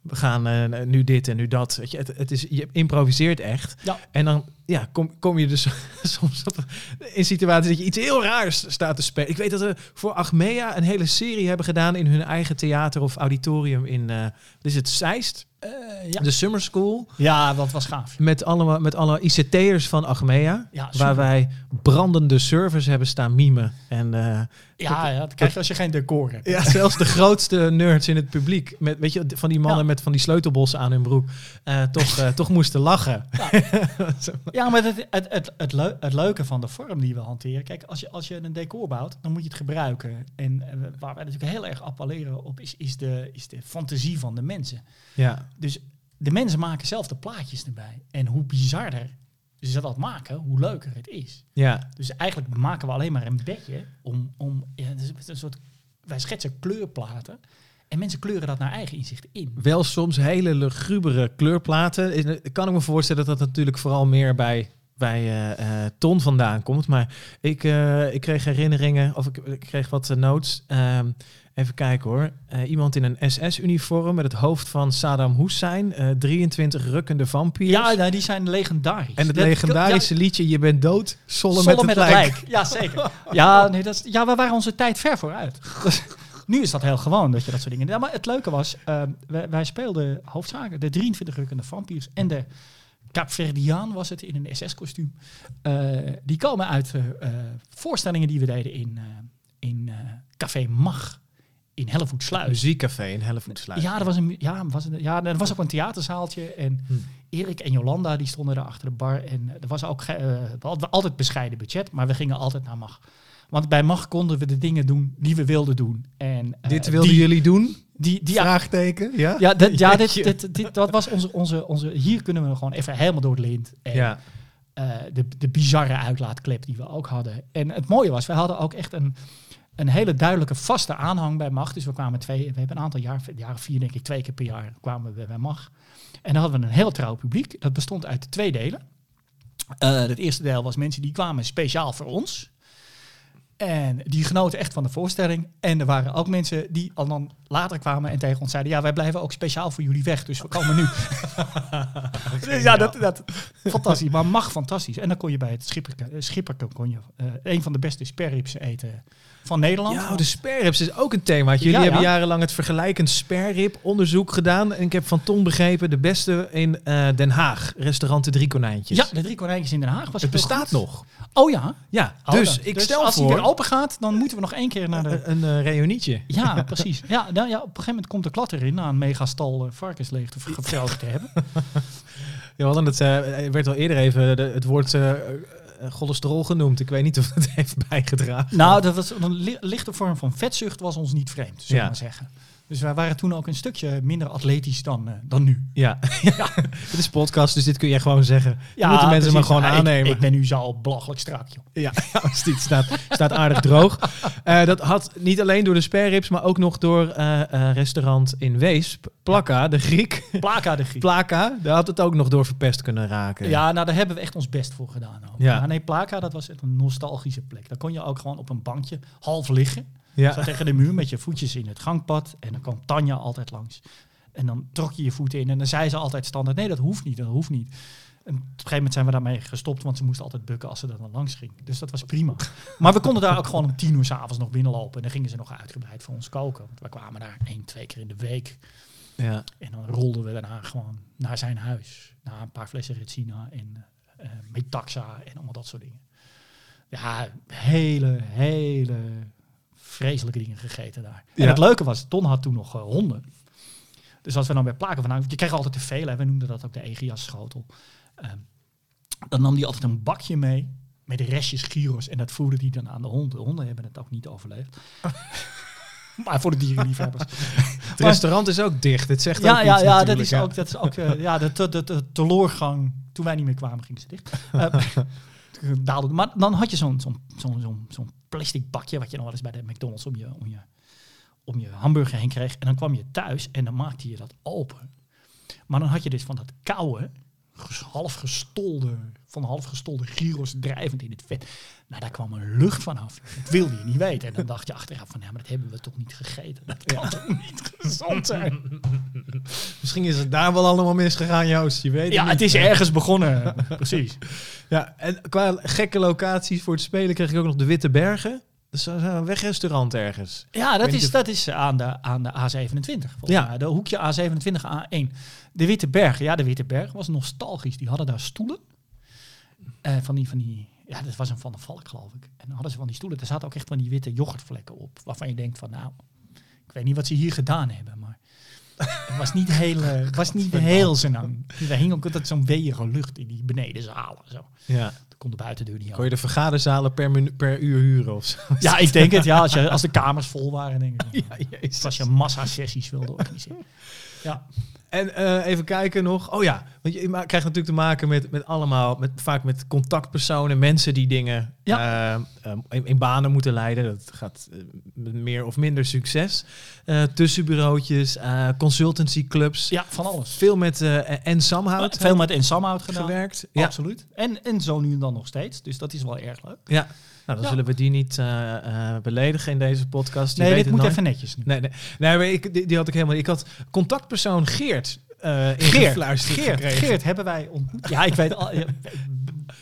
we gaan eh, nu dit en nu dat. Weet je, het, het is, je improviseert echt. Ja. En dan ja, kom, kom je dus soms op, in situaties dat je iets heel raars staat te spelen. Ik weet dat we voor Achmea een hele serie hebben gedaan in hun eigen theater of auditorium in, wat is het, Zeist? Eh, ja. De Summer School. ja, dat was gaaf. Met alle, met alle ICT'ers van Achmea. Ja, waar wij brandende servers hebben staan mimen. En eh, Ja, ja, dat krijg je als je geen decor hebt. ja, zelfs de grootste nerds in het publiek. Met, weet je, van die mannen Ja. met van die sleutelbossen aan hun broek. eh, toch, eh, toch moesten lachen. Ja, maar het, het, het, het, het leuke van de vorm die we hanteren. Kijk, als je, als je een decor bouwt, dan moet je het gebruiken. En eh, waar wij natuurlijk heel erg appelleren op is, is, de, is de fantasie van de mensen. Ja, Dus de mensen maken zelf de plaatjes erbij. En hoe bizarder ze dat maken, hoe leuker het is. ja. Dus eigenlijk maken we alleen maar een bedje om. om ja, is een soort, wij schetsen kleurplaten. En mensen kleuren dat naar eigen inzicht in. Wel soms hele lugubere kleurplaten. Is- Kan ik me voorstellen dat dat natuurlijk vooral meer bij, bij eh, Ton vandaan komt. Maar ik, eh, ik kreeg herinneringen, of ik, ik kreeg wat notes. Ehm, even kijken hoor. Iemand in een SS-uniform met het hoofd van Saddam Hussein. eh 23 rukkende vampiers. Ja, nou, die zijn legendarisch. en het Dat- legendarische liedje Je bent dood, Zolle met het lijk. Ja, zeker. Ja, nee, dat is, ja, we waren onze tijd ver vooruit. Nu is dat heel gewoon dat je dat soort dingen... Ja, maar het leuke was, eh, wij, wij speelden hoofdzaken de 23 rukkende vampiers en de Kaapverdiaan was het in een SS-kostuum. Eh, die komen uit eh, voorstellingen die we deden in, eh, in Café Mag in Hellevoetsluis. Muziekcafé in Hellevoetsluis. Ja, er was een, ja, was een, ja, er was ook een theaterzaaltje. En Hm. Erik en Jolanda die stonden daar achter de bar. En er was ook altijd bescheiden budget, maar we gingen altijd naar MAG. Want bij MAG konden we de dingen doen die we wilden doen. En, Dit wilden die, jullie doen? Die, die, Vraagteken, ja? ja, dit, ja dit, dit, dit, dat was onze, onze, onze... Hier kunnen we gewoon even helemaal door het lint. En, Ja. eh, de, de bizarre uitlaatklep die we ook hadden. En het mooie was, we hadden ook echt een, een hele duidelijke vaste aanhang bij MAG. Dus we kwamen twee, we hebben een aantal jaar, jaren vier denk ik, twee keer per jaar kwamen we bij MAG. En dan hadden we een heel trouw publiek. Dat bestond uit twee delen. Eh, het eerste deel was mensen die kwamen speciaal voor ons. En die genoten echt van de voorstelling. En er waren ook mensen die al dan later kwamen en tegen ons zeiden... ja, wij blijven ook speciaal voor jullie weg, dus we komen nu. dus ja, dat, dat, fantastisch. Maar mag fantastisch. En dan kon je bij het Schipperke, eh, Schipperke kon je, eh, een van de beste sperrips eten van Nederland. Ja, oh, de sperrips is ook een thema. Jullie Ja, ja. hebben jarenlang het vergelijkend sperrip onderzoek gedaan. En ik heb van Ton begrepen, de beste in eh, Den Haag. Restaurant De Drie Konijntjes. ja, de drie konijntjes in Den Haag was het bestaat goed. nog. Oh ja. Ja, Oh, dus ik stel als voor hij weer open gaat, dan moeten we nog één keer naar de... een, een eh, reunietje. Ja, precies. Ja, nou ja, op een gegeven moment komt de klat erin na een megastal uh, te hebben. Ja, we hadden het, eh, er werd al eerder even de- het woord eh, eh, cholesterol genoemd. Ik weet niet of het heeft bijgedragen. Nou, dat was een li- lichte vorm van vetzucht was ons niet vreemd, zullen we Ja. maar zeggen. Dus wij waren toen ook een stukje minder atletisch dan, eh, dan nu. Ja, ja. het is podcast, dus dit kun je gewoon zeggen. Ja, moeten mensen maar gewoon Ja, aannemen. Ik, ben nu zo belachelijk strak, joh. Ja, ja als dit staat, staat aardig droog. Eh, dat had niet alleen door de sperrips, maar ook nog door eh, restaurant in Weesp. Plakka, de Griek. Plaka de Griek. Plaka, daar had het ook nog door verpest kunnen raken. Ja, nou daar hebben we echt ons best voor gedaan. Ook. Ja. Maar nee, Plaka, dat was echt een nostalgische plek. Daar kon je ook gewoon op een bankje half liggen. Ja. Zo tegen de muur met je voetjes in het gangpad. En dan kwam Tanja altijd langs. En dan trok je je voeten in. En dan zei ze altijd standaard, nee, dat hoeft niet, dat hoeft niet. En op een gegeven moment zijn we daarmee gestopt, want ze moest altijd bukken als ze er dan langs ging. Dus dat was prima. Maar we konden daar ook gewoon om tien uur s'avonds nog binnenlopen. En dan gingen ze nog uitgebreid voor ons koken. Want we kwamen daar één, twee keer in de week. ja. En dan rolden we daarna gewoon naar zijn huis. Na een paar flessen Retsina en eh Metaxa en allemaal dat soort dingen. Ja, hele, hele vreselijke dingen gegeten daar. En het leuke was, Ton had toen nog eh, honden. Dus als we dan bij plaken vandaan... Je kreeg altijd te veel, hè, we noemden dat ook de Egias schotel. Ehm, dan nam hij altijd een bakje mee met de restjes gyros. En dat voerde hij dan aan de hond. De honden hebben het ook niet overleefd. maar voor de dierenliefhebbers. Het restaurant is ook dicht. Het zegt Ja, ook ja, ja, dat is ook, dat is ook eh, ja, de, de, de, de teloorgang. Toen wij niet meer kwamen, gingen ze dicht. Eh, maar dan had je zo'n plastic bakje, wat je nog wel eens bij de McDonald's om je, om, je, om je hamburger heen kreeg. En dan kwam je thuis en dan maakte je dat open. Maar dan had je dus van dat koude, half gestolde, van half gestolde gyros drijvend in het vet. Nou, daar kwam een lucht vanaf. Dat wilde je niet weten. En dan dacht je achteraf van, ja, maar dat hebben we toch niet gegeten. Dat kan toch niet gezond zijn? Misschien is het daar wel allemaal misgegaan, Joost. Je weet Ja, niet. het is ergens begonnen. Precies. Ja, en qua gekke locaties voor het spelen kreeg ik ook nog de Witte Bergen. Dat is zo- zo'n wegrestaurant ergens. Ja, dat is, dat is aan, de, aan de A27. Volgens Ja. mij. De hoekje A27, A1. De Witte Berg. Ja, de Witte Berg was nostalgisch. Die hadden daar stoelen. Eh, van die, van die, ja, dat was een Van de Valk, geloof ik. En dan hadden ze van die stoelen. Er zaten ook echt van die witte yoghurtvlekken op. Waarvan je denkt van, nou, ik weet niet wat ze hier gedaan hebben, maar... Het was niet heel, eh, was niet heel senang. Er hing ook altijd zo'n weeige lucht in die benedenzalen. Zo. Ja. Dat kon de buitendeur niet Kon je de vergaderzalen per, minu- per uur huren of zo? Ja, ik denk het. Ja, als, je, als de kamers vol waren, denk ik. Ja, jezus. Als je massa-sessies wilde organiseren. Ja. En eh, even kijken nog. Oh ja, want je krijgt natuurlijk te maken met, met allemaal, met, vaak met contactpersonen, mensen die dingen eh, eh, in, in banen moeten leiden. Dat gaat eh, met meer of minder succes. Tussenbureautjes, consultancyclubs. ja, van alles. Veel met en Samhout Veel met Ensamhout gedaan. gewerkt. Ja, Absoluut. En, en zo nu en dan nog steeds. Dus dat is wel erg leuk. ja. Nou, dan Ja. zullen we die niet eh, eh, beledigen in deze podcast. Die Nee, dit moet nooit- even netjes nu. Nee, nee, nee maar ik, die, die had ik helemaal. Ik had contactpersoon Geert eh Geert, Geert. Geert hebben wij ontmoet. Ja, ik weet al. ja,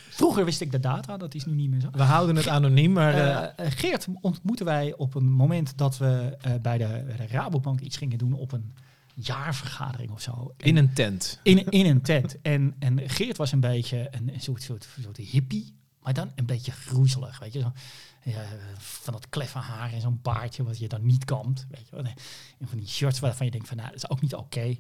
vroeger wist ik de data, dat is nu niet meer zo. We houden het anoniem, maar Geert ontmoeten wij op een moment dat we bij, de, bij de Rabobank iets gingen doen op een jaarvergadering of zo. in een tent. In, in een tent. En, en Geert was een beetje een, een soort, soort, soort hippie, maar dan een beetje groezelig. Weet je, zo, ja, van dat kleffe haar en zo'n baardje wat je dan niet kampt. Weet je. En van die shirts waarvan je denkt van nou, dat is ook niet oké.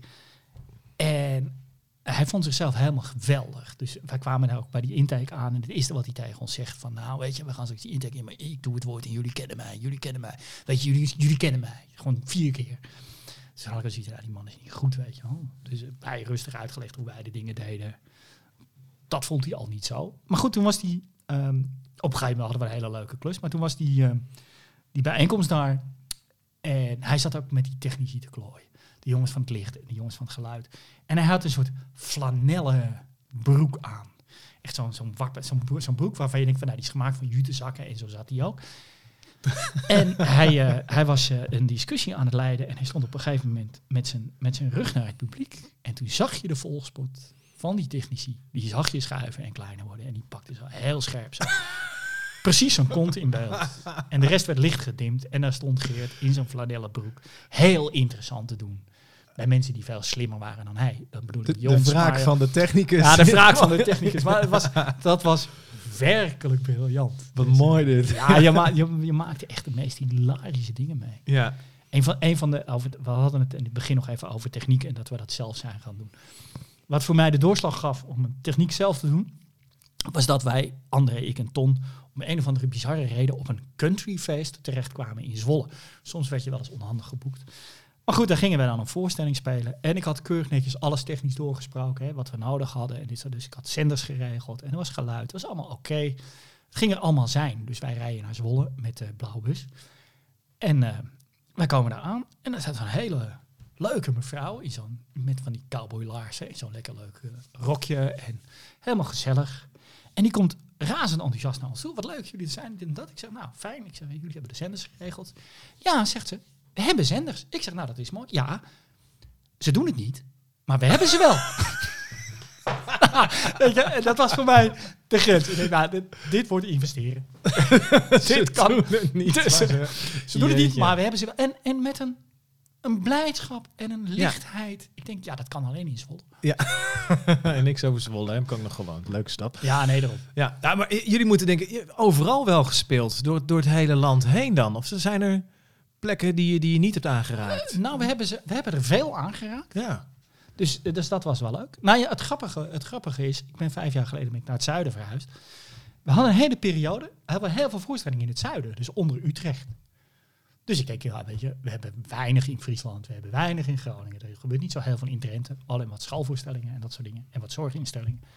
En hij vond zichzelf helemaal geweldig. Dus wij kwamen daar ook bij die intake aan. En het eerste wat hij tegen ons zegt van... nou, weet je, we gaan straks die intake in... maar ik doe het woord en jullie kennen mij, jullie kennen mij. Weet je, jullie, jullie kennen mij. Gewoon vier keer. Dus dan had ik zoiets, die man is niet goed, weet je. Dus eh, hij rustig uitgelegd hoe wij de dingen deden. Dat vond hij al niet zo. Maar goed, toen was hij... ehm, op een gegeven moment hadden we een hele leuke klus. Maar toen was die, ehm, die bijeenkomst daar. En hij zat ook met die technici te klooien. De jongens van het licht en de jongens van het geluid. En hij had een soort flanellen broek aan. Echt zo'n zo'n zo'n broek, waarvan je denkt van nou, die is gemaakt van jutezakken en zo zat hij ook. en hij, eh, hij was eh, een discussie aan het leiden en hij stond op een gegeven moment met zijn, met zijn rug naar het publiek. En toen zag je de volgspot van die technici. Die zag je schuiven en kleiner worden en die pakte zo heel scherp zo. Precies zo'n kont in beeld. En de rest werd licht gedimd en daar stond Geert in zo'n flanellen broek. Heel interessant te doen. Bij mensen die veel slimmer waren dan hij. Dat bedoel ik De, de jongens, wraak maar- van de technicus. ja, de vraag van de technicus. Maar het was, dat was werkelijk briljant. Wat Dus, mooi dit. Ja, je, ma je, je maakte echt de meest hilarische dingen mee. Ja. Een van, een van de, over, we hadden het in het begin nog even over techniek en dat we dat zelf zijn gaan doen. Wat voor mij de doorslag gaf om een techniek zelf te doen, was dat wij, André, ik en Ton, om een of andere bizarre reden op een countryfeest terechtkwamen in Zwolle. Soms werd je wel eens onhandig geboekt. Maar goed, daar gingen we dan een voorstelling spelen. En ik had keurig netjes alles technisch doorgesproken, hè, wat we nodig hadden. En dit, dus ik had zenders geregeld en er was geluid. Het was allemaal oké. Het ging er allemaal zijn. Dus wij rijden naar Zwolle met de blauwe bus. En eh, wij komen daar aan en er staat een hele leuke mevrouw in zo'n, met van die cowboylaarzen en zo'n lekker leuk eh, rokje en helemaal gezellig. En die komt razend enthousiast naar ons toe. Wat leuk jullie er zijn, dit en dat. Ik zeg, nou fijn. Ik zeg, jullie hebben de zenders geregeld. Ja, zegt ze, we hebben zenders. Ik zeg, nou dat is mooi. Ja, ze doen het niet, maar we hebben ze wel. Dat was voor mij de grens. Ik denk, nou, dit, dit wordt investeren. dit kan doen het niet. Dus, ze- ze doen het niet, maar we hebben ze wel. En, en met een, een blijdschap en een lichtheid. Ik denk, ja, dat kan alleen in Zwolle. en niks over Zwolle, hè. kan ik nog gewoon. Leuke stad. Ja, nee, daarom. Ja, nou, maar jullie moeten denken, je- overal wel gespeeld, door, door het hele land heen dan? Of zijn er plekken die je, die je niet hebt aangeraakt? Nou, we hebben, ze, we hebben er veel aangeraakt. Ja. Dus, dus dat was wel leuk. Nou ja, het grappige, het grappige is, ik ben vijf jaar geleden ben ik naar het zuiden verhuisd. We hadden een hele periode, hebben we heel veel voorstellingen in het zuiden, dus onder Utrecht. Dus ik denk, ja, weet je, we hebben weinig in Friesland, we hebben weinig in Groningen. Er gebeurt niet zo heel veel in Drenthe, alleen wat schoolvoorstellingen en dat soort dingen. En wat zorginstellingen. Dus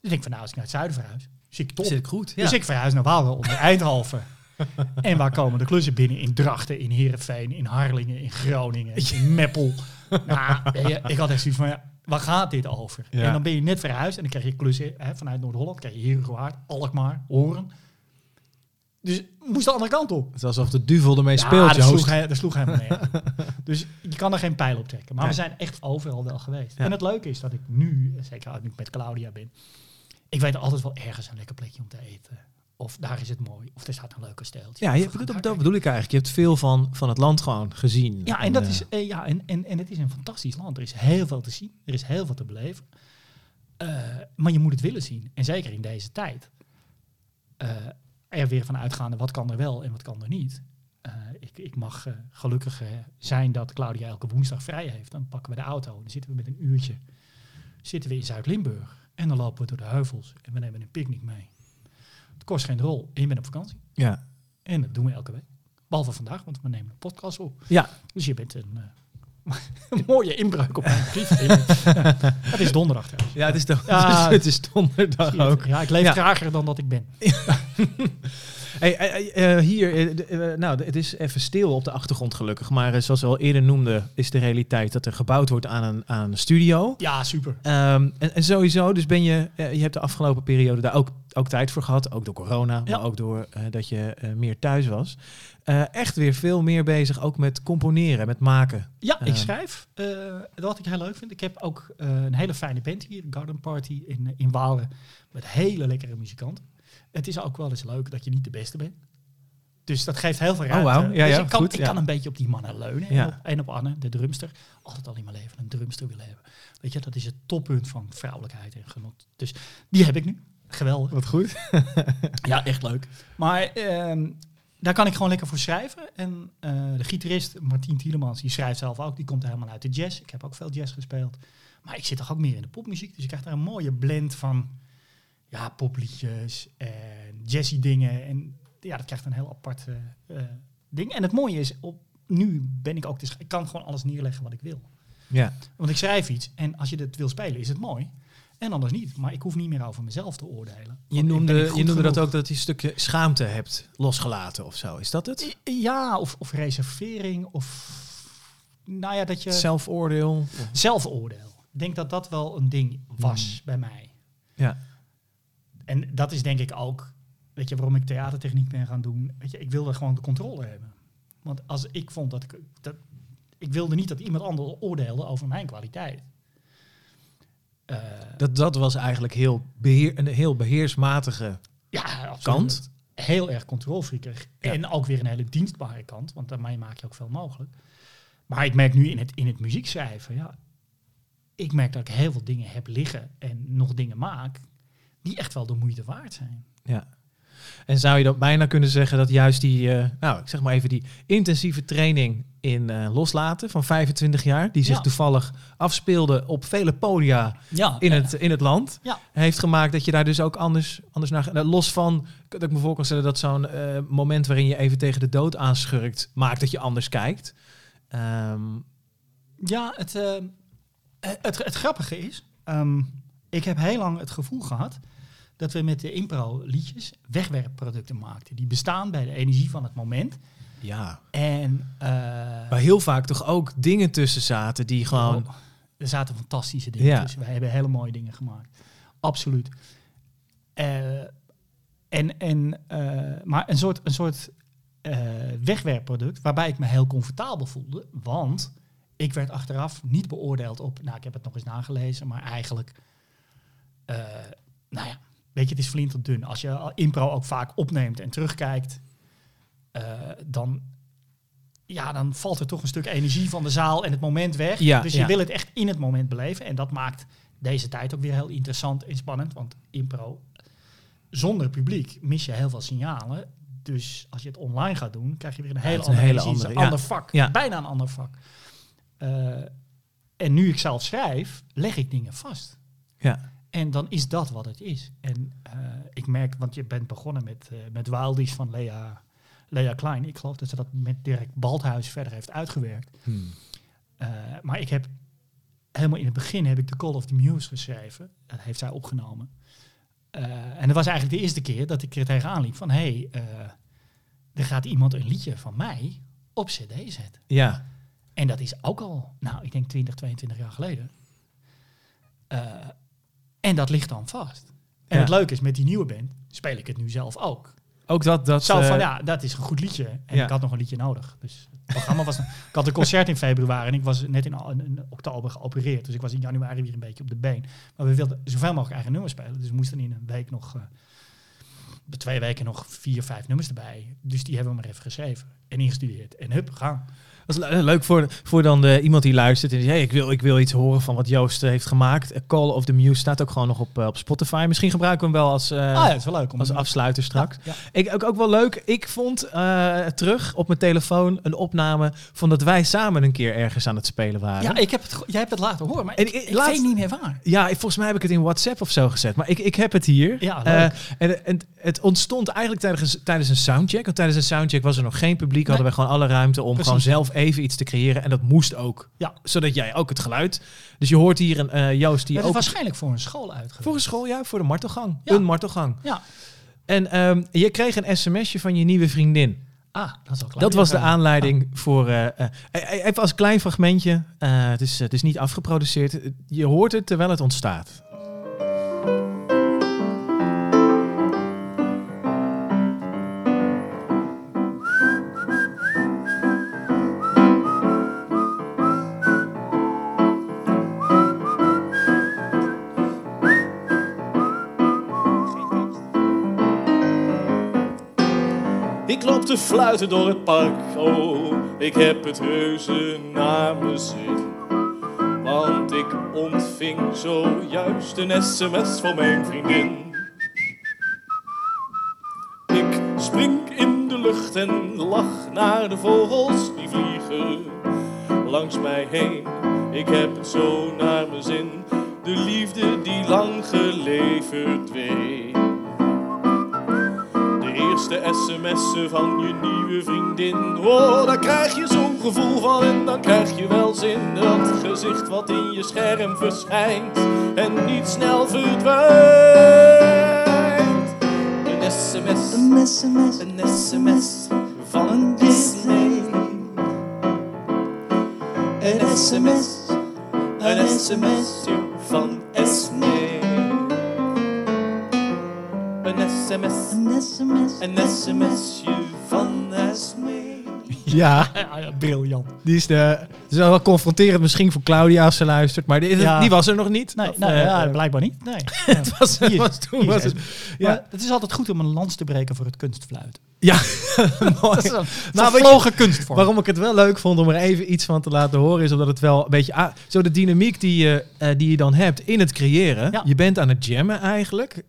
ik denk van, nou, als ik naar het zuiden verhuis, zie ik top. Zit ik goed? Ja. Dus ik verhuis naar Waalre onder Eindhoven. en waar komen de klussen binnen? In Drachten, in Heerenveen, in Harlingen, in Groningen, in Meppel. Nou, je, ik had echt zoiets van, ja, waar gaat dit over? Ja. En dan ben je net verhuisd en dan krijg je klussen hè, vanuit Noord-Holland. krijg je Herengewaard, Alkmaar, Horen. Dus moest de andere kant op. Het is alsof de duvel ermee Ja, speelt, Joost. sloeg, hij, dat sloeg helemaal nergens. dus je kan er geen pijl op trekken. Maar we zijn echt overal wel geweest. Ja. En het leuke is dat ik nu, zeker als ik met Claudia ben, ik weet altijd wel ergens een lekker plekje om te eten. Of daar is het mooi. Of er staat een leuk kasteeltje. Ja, je, dat, daar dat bedoel ik eigenlijk. Je hebt veel van, van het land gewoon gezien. Ja, en, dat eh, is, eh, ja en, en, en het is een fantastisch land. Er is heel veel te zien. Er is heel veel te beleven. Eh, maar je moet het willen zien. En zeker in deze tijd. Eh, er weer van uitgaande wat kan er wel en wat kan er niet. Eh, ik, ik mag eh, gelukkig eh, zijn dat Claudia elke woensdag vrij heeft. Dan pakken we de auto. Dan zitten we met een uurtje zitten we in Zuid-Limburg. En dan lopen we door de heuvels. En we nemen een picknick mee. Het kost geen rol. En je bent op vakantie. Ja. En dat doen we elke week. Behalve vandaag, want we nemen een podcast op. Ja. Dus je bent een, een mooie inbreuk op mijn brief. Het is donderdag trouwens. ja, het is, toch, Ja. het is donderdag ook. Ja, ik leef Ja. trager dan dat ik ben. Hey, eh, hier, eh, eh, nou, het is even stil op de achtergrond gelukkig. Maar zoals we al eerder noemden, is de realiteit dat er gebouwd wordt aan een, aan een studio. Ja, super. Ehm, en, en sowieso, dus ben je, je hebt de afgelopen periode daar ook, ook tijd voor gehad. Ook door corona, Ja. maar ook door dat je meer thuis was. Echt weer veel meer bezig, ook met componeren, met maken. Ja, ik Ehm. schrijf. wat ik heel leuk vind. Ik heb ook een hele fijne band hier, Garden Party in, in Waalre. Met hele lekkere muzikanten. Het is ook wel eens leuk dat je niet de beste bent. Dus dat geeft heel veel ruimte. wauw. Ja, dus ja, ik, kan, goed, ik ja. kan een beetje op die mannen leunen. En, op, en op Anne, de drumster. Altijd al in mijn leven een drumster willen hebben. Weet je, dat is het toppunt van vrouwelijkheid en genot. Dus die heb ik nu. Geweldig. Wat goed. Ja, echt leuk. Maar ehm, daar kan ik gewoon lekker voor schrijven. En eh, de gitarist Martien Tielemans, die schrijft zelf ook. Die komt helemaal uit de jazz. Ik heb ook veel jazz gespeeld. Maar ik zit toch ook meer in de popmuziek. Dus ik krijg daar een mooie blend van ja, popliedjes en jazzy dingen. En ja, dat krijgt een heel apart eh, ding. En het mooie is, op, nu ben ik ook... Dus ik kan gewoon alles neerleggen wat ik wil. Ja, Want ik schrijf iets en als je het wil spelen, is het mooi. En anders niet. Maar ik hoef niet meer over mezelf te oordelen. Je noemde, je noemde dat ook dat je een stukje schaamte hebt losgelaten of zo. Is dat het? Ja, of, of reservering, of nou ja, dat je Zelfoordeel? zelfoordeel. Ik denk dat dat wel een ding was bij mij. Ja. En dat is denk ik ook, weet je, waarom ik theatertechniek ben gaan doen. Weet je, ik wilde gewoon de controle hebben. Want als ik vond dat ik, dat, ik wilde niet dat iemand anders oordeelde over mijn kwaliteit. Eh, Dat, dat was eigenlijk heel beheer, een heel beheersmatige ja, absoluut. kant. Heel erg controlfreakerig. Ja. En ook weer een hele dienstbare kant, want daarmee maak je ook veel mogelijk. Maar ik merk nu in het, in het muziekschrijven, ja, ik merk dat ik heel veel dingen heb liggen en nog dingen maak die echt wel de moeite waard zijn. Ja. En zou je dat bijna kunnen zeggen dat juist die, eh, nou, ik zeg maar even die intensieve training in eh, loslaten van 25 jaar, die zich Ja. toevallig afspeelde op vele podia Ja, in, het, in het land, Ja. heeft gemaakt dat je daar dus ook anders, anders naar gaat. Nou, Los van, dat ik me voor kan stellen dat zo'n eh, moment waarin je even tegen de dood aanschurkt, maakt dat je anders kijkt. Ehm, Ja, het, het, het grappige is, ehm, ik heb heel lang het gevoel gehad dat we met de impro-liedjes wegwerpproducten maakten. Die bestaan bij de energie van het moment. ja, En eh, waar heel vaak toch ook dingen tussen zaten die gewoon... Oh, er zaten fantastische dingen Ja. tussen. Wij hebben hele mooie dingen gemaakt. Absoluut. Eh, en, en, eh, maar een soort, een soort eh, wegwerpproduct waarbij ik me heel comfortabel voelde. Want ik werd achteraf niet beoordeeld op... Nou, ik heb het nog eens nagelezen, maar eigenlijk... eh, nou ja, weet je, het is flinterdun. Als je impro ook vaak opneemt en terugkijkt... eh, dan, ja, dan valt er toch een stuk energie van de zaal en het moment weg. Ja, dus je ja. wil het echt in het moment beleven. En dat maakt deze tijd ook weer heel interessant en spannend. Want impro, zonder publiek mis je heel veel signalen. Dus als je het online gaat doen, krijg je weer een hele is een andere, hele andere, een ander vak. Bijna een ander vak. Eh, en nu ik zelf schrijf, leg ik dingen vast. Ja. En dan is dat wat het is. En eh, ik merk, want je bent begonnen met, eh met Wildies van Lea, Lea Klein. Ik geloof dat ze dat met Dirk Baldhuis verder heeft uitgewerkt. Hmm. Eh, maar ik heb helemaal in het begin heb ik de Call of the Muse geschreven. Dat heeft zij opgenomen. En dat was eigenlijk de eerste keer dat ik er tegenaan liep van... hé, hey, er gaat iemand een liedje van mij op cd zetten. Ja, En dat is ook al, nou, ik denk 20, 22 jaar geleden. Eh, en dat ligt dan vast. En Ja. het leuke is, met die nieuwe band speel ik het nu zelf ook. Ook dat... dat Zo eh, van, ja, dat is een goed liedje. En ja. ik had nog een liedje nodig. Dus het programma was... ik had een concert in februari en ik was net in, oktober geopereerd. Dus ik was in januari weer een beetje op de been. Maar we wilden zoveel mogelijk eigen nummers spelen. Dus we moesten in een week nog... eh, bij twee weken nog vier, vijf nummers erbij. Dus die hebben we maar even geschreven. En ingestudeerd. En hup, gaan. Dat is le- leuk voor, voor dan iemand die luistert en die zegt, hey, ik, wil, ik wil iets horen van wat Joost eh, heeft gemaakt. Eh, Call of the Muse staat ook gewoon nog op, eh, op Spotify. Misschien gebruiken we hem wel als, ah ja, is wel leuk. Om als afsluiter straks. Ja, Ik, ook, ook wel leuk, ik vond terug op mijn telefoon een opname van dat wij samen een keer ergens aan het spelen waren. ja. ik heb het, jij hebt het laten horen, maar En ik, ik- ik laatst- weet niet meer waar. Ja, ik- volgens mij heb ik het in WhatsApp of zo gezet. Maar ik, ik heb het hier. Ja, leuk. En, en het ontstond eigenlijk tijdens, tijdens een soundcheck. Want tijdens een soundcheck was er nog geen publiek. Hadden we gewoon alle ruimte om Precies. gewoon zelf even iets te creëren. En dat moest ook. Ja. Zodat jij ook het geluid... Dus je hoort hier een eh, Joost die is ook... waarschijnlijk voor een school uitgevoerd. Voor een school, ja, voor de martelgang. Ja. Een martelgang. Ja. En ehm, je kreeg een sms'je van je nieuwe vriendin. Ah, dat is Dat was de aanleiding voor... eh, even als klein fragmentje. Het, is, het is niet afgeproduceerd. Je hoort het terwijl het ontstaat. Te fluiten door het park, oh, ik heb het reuze naar mijn zin. Want ik ontving zojuist een sms van mijn vriendin. Ik spring in de lucht en lach naar de vogels die vliegen langs mij heen. Ik heb het zo naar mijn zin, de liefde die lang geleverd weet. De eerste sms'en van je nieuwe vriendin. Oh, daar krijg je zo'n gevoel van en dan krijg je wel zin. Dat gezicht wat in je scherm verschijnt en niet snel verdwijnt. Een sms, Een sms, een sms van een Disney. een sms, Een sms'je van Esme. Een sms, een sms, een sms'je van Esme. Ja, Ja, ja, briljant. die is de... Het is wel confronterend misschien voor Claudia als ze luistert. Maar die, Ja. die was er nog niet. Nee, Of, eh, ja, eh, blijkbaar niet. Nee. het was, het Hier- was toen was het. Ja. Het is altijd goed om een lans te breken voor het kunstfluit. ja mooi. Dat is een Nou, kunstvorm. Waarom ik het wel leuk vond om er even iets van te laten horen, is omdat het wel een beetje. ah, zo de dynamiek die je, eh, die je dan hebt in het creëren. Ja. Je bent aan het jammen eigenlijk.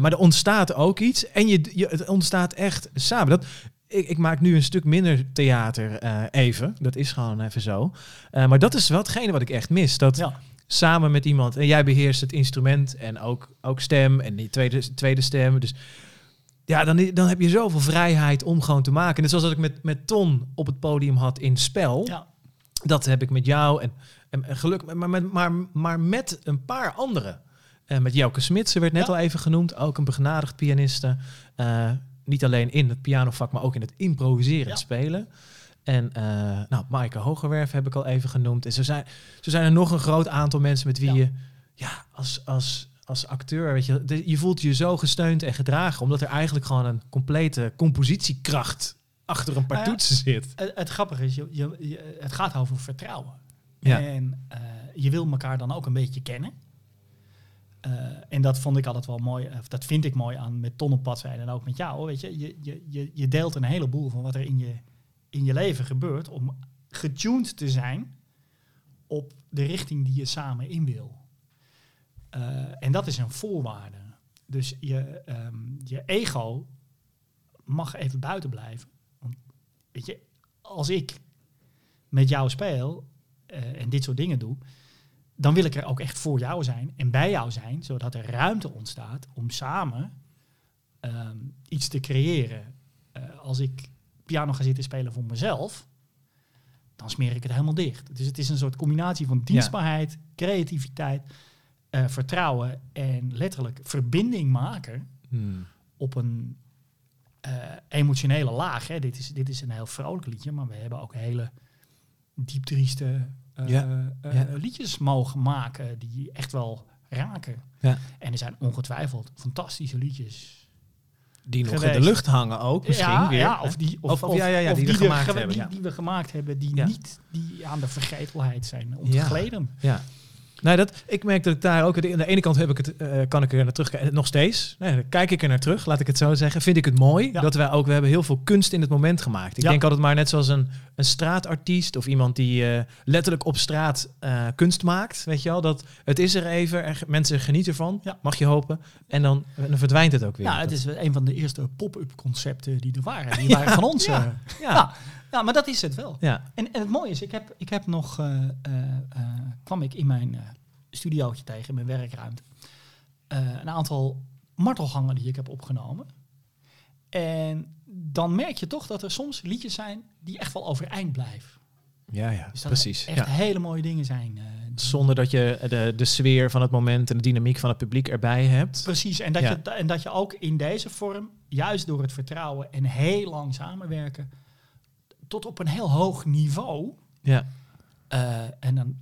maar er ontstaat ook iets. En je, je, het ontstaat echt samen. Dat, ik, ik maak nu een stuk minder theater eh, even. Dat is gewoon even zo. Eh, maar dat is wel hetgene wat ik echt mis. Dat Ja. samen met iemand. En jij beheerst het instrument en ook, ook stem en die tweede, tweede stem. Dus ja, dan, dan heb je zoveel vrijheid om gewoon te maken. Net zoals dat ik met, met Ton op het podium had in spel. Ja. Dat heb ik met jou en, en, en geluk, maar, met, maar, maar met een paar anderen. Eh, met Jouke Smitsen werd net Ja. al even genoemd. Ook een begenadigd pianiste. Niet alleen in het pianovak, maar ook in het improviseren, Ja. spelen. En eh nou, Maaike Hogerwerf heb ik al even genoemd. En zo zijn, zo zijn er nog een groot aantal mensen met wie Ja. je ja, als, als, als acteur, weet je, de- je voelt je zo gesteund en gedragen, omdat er eigenlijk gewoon een complete compositiekracht achter een paar Nou toetsen zit. Het, het grappige is, je, je, je- het gaat over vertrouwen. Ja. En eh, je wil elkaar dan ook een beetje kennen. Eh, en dat vond ik altijd wel mooi, of dat vind ik mooi aan met Ton op pad zijn en ook met jou. Weet je, je, je, je, deelt een heleboel van wat er in je, in je leven gebeurt om getuned te zijn op de richting die je samen in wil. Eh, en dat is een voorwaarde. Dus je, ehm, je ego mag even buiten blijven. Want weet je, als ik met jou speel eh, en dit soort dingen doe, dan wil ik er ook echt voor jou zijn en bij jou zijn, zodat er ruimte ontstaat om samen ehm, iets te creëren. Eh, als ik piano ga zitten spelen voor mezelf, dan smeer ik het helemaal dicht. Dus het is een soort combinatie van dienstbaarheid, creativiteit, eh, vertrouwen en letterlijk verbinding maken Hmm. op een eh, emotionele laag. Hè. Dit, is, dit is een heel vrolijk liedje, maar we hebben ook hele diepdrieste Ja, eh, ja. liedjes mogen maken die echt wel raken. Ja. En er zijn ongetwijfeld fantastische liedjes. Die nog in de lucht hangen ook misschien ja, weer. ja, of die, of, Of- of of- ja, ja, ja, of die we gemaakt ge- hebben, Die, ja. die we gemaakt hebben, die Ja. niet die aan de vergetelheid zijn ontgleden. Ja. Nou, dat, ik merk dat ik daar ook... Aan de ene kant heb ik het, eh, kan ik er naar terugkijken. Nog steeds. Nee, dan kijk ik er naar terug, laat ik het zo zeggen. Vind ik het mooi Ja. dat wij ook... We hebben heel veel kunst in het moment gemaakt. Ik Ja. denk altijd maar net zoals een, een straatartiest... of iemand die eh, letterlijk op straat eh, kunst maakt. Weet je wel? Dat het is er even. Er, mensen genieten ervan. Ja. Mag je hopen. En dan, dan verdwijnt het ook weer. Ja, het is een van de eerste pop-up concepten die er waren. Die waren van ons. Ja. Ja. Ja, maar dat is het wel. ja. En, en het mooie is, ik heb, ik heb nog, eh, eh, eh, kwam ik in mijn eh studiootje tegen, in mijn werkruimte, een aantal martelgangen die ik heb opgenomen. En dan merk je toch dat er soms liedjes zijn die echt wel overeind blijven. Ja, ja, Dus precies. echt Ja. hele mooie dingen zijn. Zonder dat je de, de sfeer van het moment en de dynamiek van het publiek erbij hebt. Precies, en dat, Ja. je, en dat je ook in deze vorm, juist door het vertrouwen en heel lang samenwerken, tot op een heel hoog niveau Ja. Eh, en dan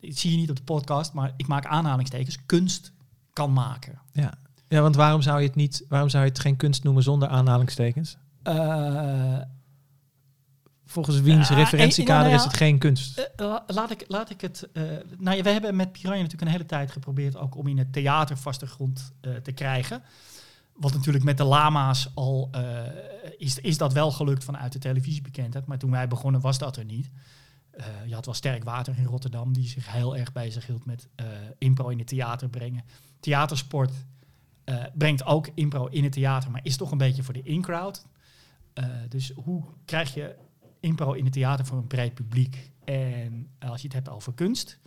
zie je niet op de podcast, maar ik maak aanhalingstekens, kunst kan maken. Ja. ja, want waarom zou je het niet, waarom zou je het geen kunst noemen zonder aanhalingstekens? Eh, Volgens wiens Ja, referentiekader en- nou is het geen kunst? eh, la- laat, ik, laat ik het. eh nou ja, we hebben met Piranha natuurlijk een hele tijd geprobeerd ook om in het theater vaste grond eh, te krijgen. Wat natuurlijk met de lama's al eh, is, is dat wel gelukt vanuit de televisiebekendheid. Maar toen wij begonnen was dat er niet. Eh, je had wel Sterk Water in Rotterdam, die zich heel erg bezig hield met eh, impro in het theater brengen. Theatersport brengt ook impro in het theater, maar is toch een beetje voor de in-crowd. Dus hoe krijg je impro in het theater voor een breed publiek? En als je het hebt over kunst,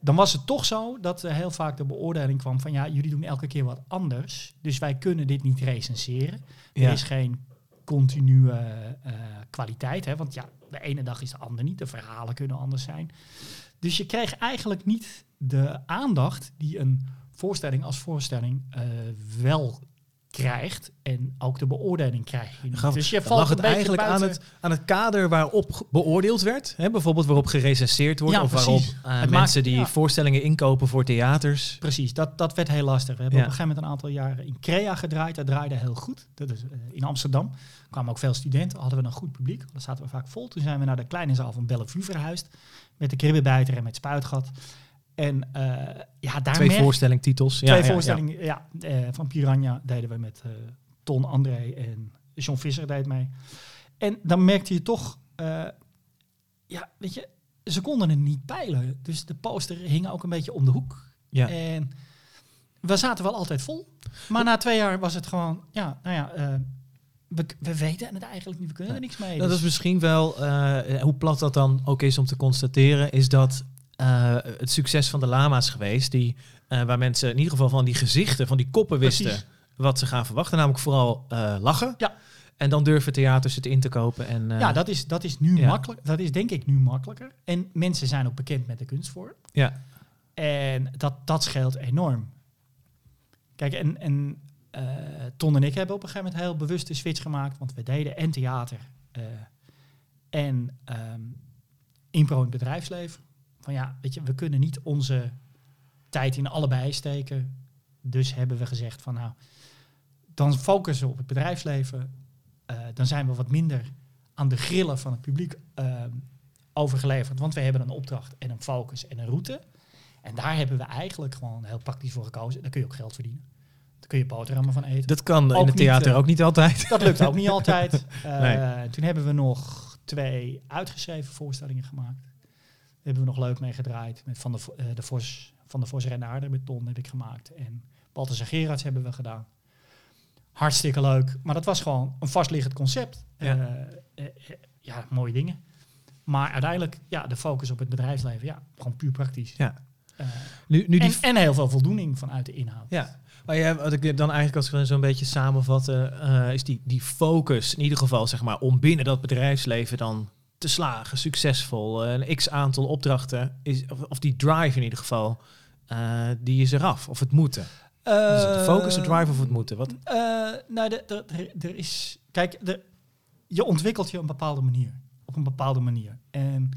dan was het toch zo dat er heel vaak de beoordeling kwam van ja, jullie doen elke keer wat anders, dus wij kunnen dit niet recenseren. Ja. Er is geen continue eh, kwaliteit, hè, want ja, de ene dag is de ander niet, de verhalen kunnen anders zijn. Dus je kreeg eigenlijk niet de aandacht die een voorstelling als voorstelling eh, wel krijgt en ook de beoordeling krijg je niet. Gaf- dus je valt lag het eigenlijk aan het, aan het kader waarop beoordeeld werd. Hè? Bijvoorbeeld waarop gerecenseerd wordt. Ja, of precies. waarop eh, Het mensen maakt- die ja. voorstellingen inkopen voor theaters. Precies, dat, dat werd heel lastig. We hebben Ja. op een gegeven moment een aantal jaren in Crea gedraaid. Dat draaide heel goed. Dat is eh, in Amsterdam. Er kwamen ook veel studenten. Hadden we een goed publiek. Daar zaten we vaak vol. Toen zijn we naar de kleine zaal van Bellevue verhuisd. Met de kribbenbijter en met spuitgat. En eh, ja, daar Twee voorstellingtitels. Ja, Twee ja, ja. voorstellingen ja, eh, van Piranha deden we met eh, Ton André en John Visser deed mee. En dan merkte je toch, ja, weet je, ze konden het niet peilen. Dus de poster hing ook een beetje om de hoek. Ja. En we zaten wel altijd vol. Maar na twee jaar was het gewoon, ja, nou ja, we, we weten het eigenlijk niet, we kunnen er niks mee. Dat Dus- is misschien wel, hoe plat dat dan ook is om te constateren, is dat eh, het succes van de lama's geweest, die, eh, waar mensen in ieder geval van die gezichten, van die koppen wisten Precies. wat ze gaan verwachten, namelijk vooral eh, lachen. Ja. En dan durven theaters het in te kopen. En, ja, dat is, dat is nu ja. makkelijk. Dat is denk ik nu makkelijker. En mensen zijn ook bekend met de kunstvorm. ja. En dat, dat scheelt enorm. Kijk, en, en Ton en ik hebben op een gegeven moment heel bewust de switch gemaakt. Want we deden en theater en ehm impro in het bedrijfsleven. Van ja, weet je, we kunnen niet onze tijd in allebei steken. Dus hebben we gezegd van nou, dan focussen we op het bedrijfsleven. Eh, dan zijn we wat minder aan de grillen van het publiek ehm, overgeleverd. Want we hebben een opdracht en een focus en een route. En daar hebben we eigenlijk gewoon heel praktisch voor gekozen. Daar kun je ook geld verdienen. Daar kun je boterhammen van eten. Dat kan Ook in het theater niet, eh, ook niet altijd. Dat lukt ook niet altijd. Nee. Toen hebben we nog twee uitgeschreven voorstellingen gemaakt. Hebben we nog leuk mee gedraaid. Met van de, eh, de Vos, van de Vos Rennaarde met Ton heb ik gemaakt. En Balthasar Gerards hebben we gedaan. Hartstikke leuk. Maar dat was gewoon een vastliggend concept. Ja. Ja, ja mooie dingen. Maar uiteindelijk, ja, de focus op het bedrijfsleven. Ja, gewoon puur praktisch. Ja. Eh, Nu, nu die en, en heel veel voldoening vanuit de inhoud. Ja, maar ja, wat ik dan eigenlijk als ik zo'n beetje samenvatten, eh, is die, die focus in ieder geval zeg maar om binnen dat bedrijfsleven dan te slagen, succesvol, een x aantal opdrachten, is, of, of die drive in ieder geval, eh, die is eraf, of het moeten. Het de focus, de drive of het moeten? Wat? Eh, nou, er- er is. Kijk, de, je ontwikkelt je op een bepaalde manier. Op een bepaalde manier. En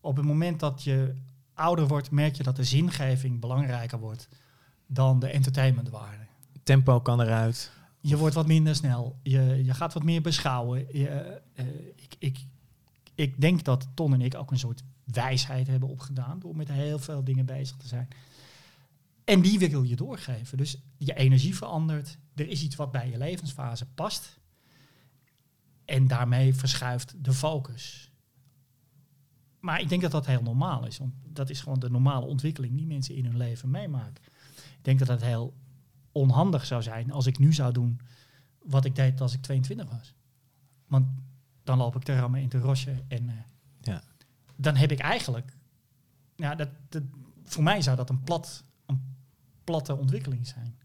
op het moment dat je ouder wordt, merk je dat de zingeving belangrijker wordt dan de entertainmentwaarde. Tempo kan eruit. Je wordt wat minder snel. Je, je gaat wat meer beschouwen. Je, eh, ik, ik, ik denk dat Ton en ik ook een soort wijsheid hebben opgedaan door met heel veel dingen bezig te zijn. En die wil je doorgeven. Dus je energie verandert. Er is iets wat bij je levensfase past. En daarmee verschuift de focus. Maar ik denk dat dat heel normaal is. Want dat is gewoon de normale ontwikkeling die mensen in hun leven meemaken. Ik denk dat dat heel onhandig zou zijn als ik nu zou doen wat ik deed als ik 22 was. Want dan loop ik te rammen in te rosje. En eh, Ja. dan heb ik eigenlijk... Ja, dat, dat, voor mij zou dat een, plat, een platte ontwikkeling zijn.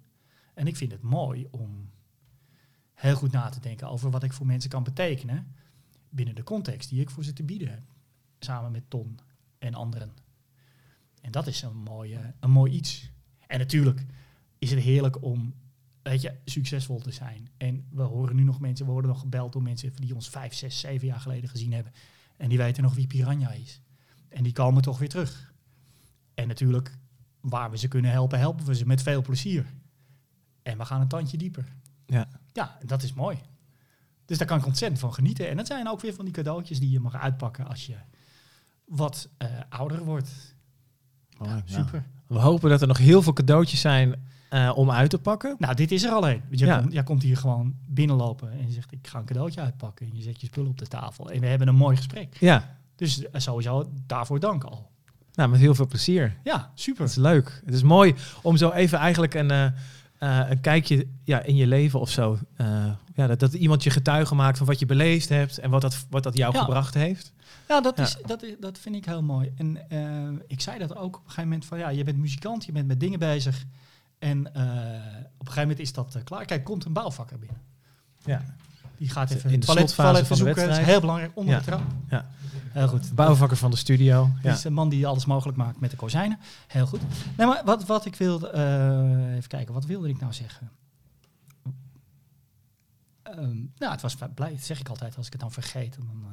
En ik vind het mooi om heel goed na te denken over wat ik voor mensen kan betekenen binnen de context die ik voor ze te bieden heb. Samen met Ton en anderen. En dat is een, mooie, een mooi iets. En natuurlijk is het heerlijk om weet je, succesvol te zijn. En we horen nu nog mensen, we worden nog gebeld door mensen die ons vijf, zes, zeven jaar geleden gezien hebben. En die weten nog wie Piranha is. En die komen toch weer terug. En natuurlijk, waar we ze kunnen helpen, helpen we ze met veel plezier. En we gaan een tandje dieper. Ja. Ja, dat is mooi. Dus daar kan ik ontzettend van genieten. En dat zijn ook weer van die cadeautjes die je mag uitpakken als je wat eh, ouder wordt. Mooi, Ja, ja. super. We hopen dat er nog heel veel cadeautjes zijn eh, om uit te pakken. Nou, dit is er alleen. Want jij, Ja. komt, jij komt hier gewoon binnenlopen en je zegt, ik ga een cadeautje uitpakken. En je zet je spullen op de tafel. En we hebben een mooi gesprek. Ja, Dus eh, sowieso daarvoor dank al. nou, met heel veel plezier. Ja, super. Het is leuk. Het is mooi om zo even eigenlijk een, eh, een kijkje ja, in je leven of zo. ja, dat, dat iemand je getuige maakt van wat je beleefd hebt en wat dat, wat dat jou Ja. gebracht heeft. Ja, dat, Ja. Is, dat, is, dat vind ik heel mooi. En ik zei dat ook op een gegeven moment van ja, je bent muzikant, je bent met dingen bezig. En eh, op een gegeven moment is dat eh, klaar. Kijk, komt een bouwvakker binnen. Ja. Die gaat even In de toilet, slotfase toilet van de verzoeken. Dat is wedstrijd. heel belangrijk, onder Ja. de trap. Ja. Heel goed. Bouwvakker van de studio. Ja. is de man die alles mogelijk maakt met de kozijnen. Heel goed. Nee, maar wat, wat ik wilde... eh, even kijken, wat wilde ik nou zeggen? Ehm, nou, het was blij, dat zeg ik altijd. Als ik het dan vergeet, dan,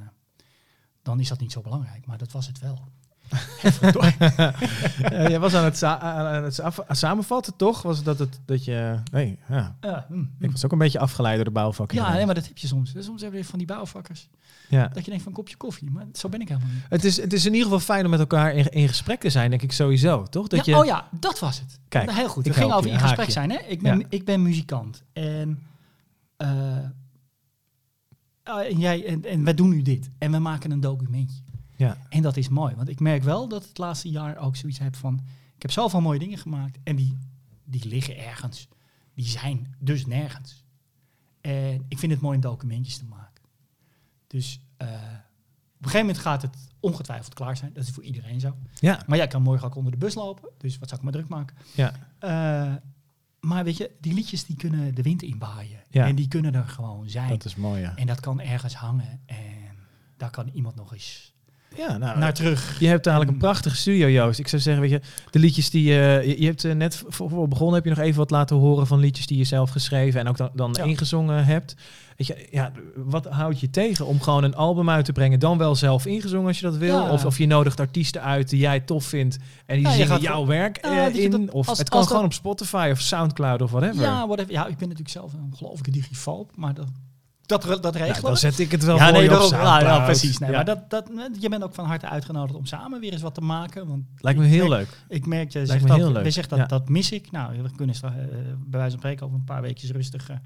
dan is dat niet zo belangrijk. Maar dat was het wel. Eh, jij was aan het, aan het samenvatten, toch? Was dat het dat je. Nee, ja. Ja, hm, Ik was ook een beetje afgeleid door de bouwvakker. ja nee, maar dat heb je soms. Soms hebben we van die bouwvakkers. ja. Dat je denkt van een kopje koffie. Maar zo ben ik helemaal niet. Het, is, het is in ieder geval fijn om met elkaar in, in gesprek te zijn, denk ik sowieso, toch? Dat ja, je, Oh ja, dat was het. Kijk, Heel goed. ik Het ging over in gesprek zijn. Hè? Ik, ben, Ja. ik ben muzikant. En, eh, ah, en, jij, en, en wij doen nu dit. En we maken een documentje. Ja. En dat is mooi. Want ik merk wel dat het laatste jaar ook zoiets heb van... Ik heb zoveel mooie dingen gemaakt. En die, die liggen ergens. Die zijn dus nergens. En ik vind het mooi om documentjes te maken. Dus eh, op een gegeven moment gaat het ongetwijfeld klaar zijn. Dat is voor iedereen zo. Ja, Maar jij kan morgen ook onder de bus lopen. Dus wat zou ik me druk maken? ja. Eh, maar weet je, die liedjes die kunnen de wind inwaaien. Ja. En die kunnen er gewoon zijn. dat is mooi, ja. En dat kan ergens hangen. En daar kan iemand nog eens Ja, nou, naar terug. Je hebt eigenlijk een En- prachtige studio, Joost. Ik zou zeggen, weet je, de liedjes die je... Je, je hebt eh, net voor, voor begonnen, heb je nog even wat laten horen van liedjes die je zelf geschreven en ook dan, dan Ja. ingezongen hebt. Weet je, ja, wat houdt je tegen om gewoon een album uit te brengen, dan wel zelf ingezongen als je dat wil? Ja. Of, of je nodigt artiesten uit die jij tof vindt en die Ja, zingen jouw werk eh, in? dat- of als- het kan als dat- gewoon op Spotify of Soundcloud of whatever. Ja, whatever. ja, ik ben natuurlijk zelf een ongelooflijke digifoob. Maar dat, dat, dat Nou, regelen dan zet ik het wel ja, voor nee, je op precies. Nee, Ja, Maar dat, dat, je bent ook van harte uitgenodigd om samen weer eens wat te maken. Want Lijkt me heel merk- leuk. Ik merk, je zegt me dat, heel leuk, je zegt dat, ja. dat mis ik. Nou, we kunnen straks, eh, bij wijze van spreken over een paar weekjes rustig eh,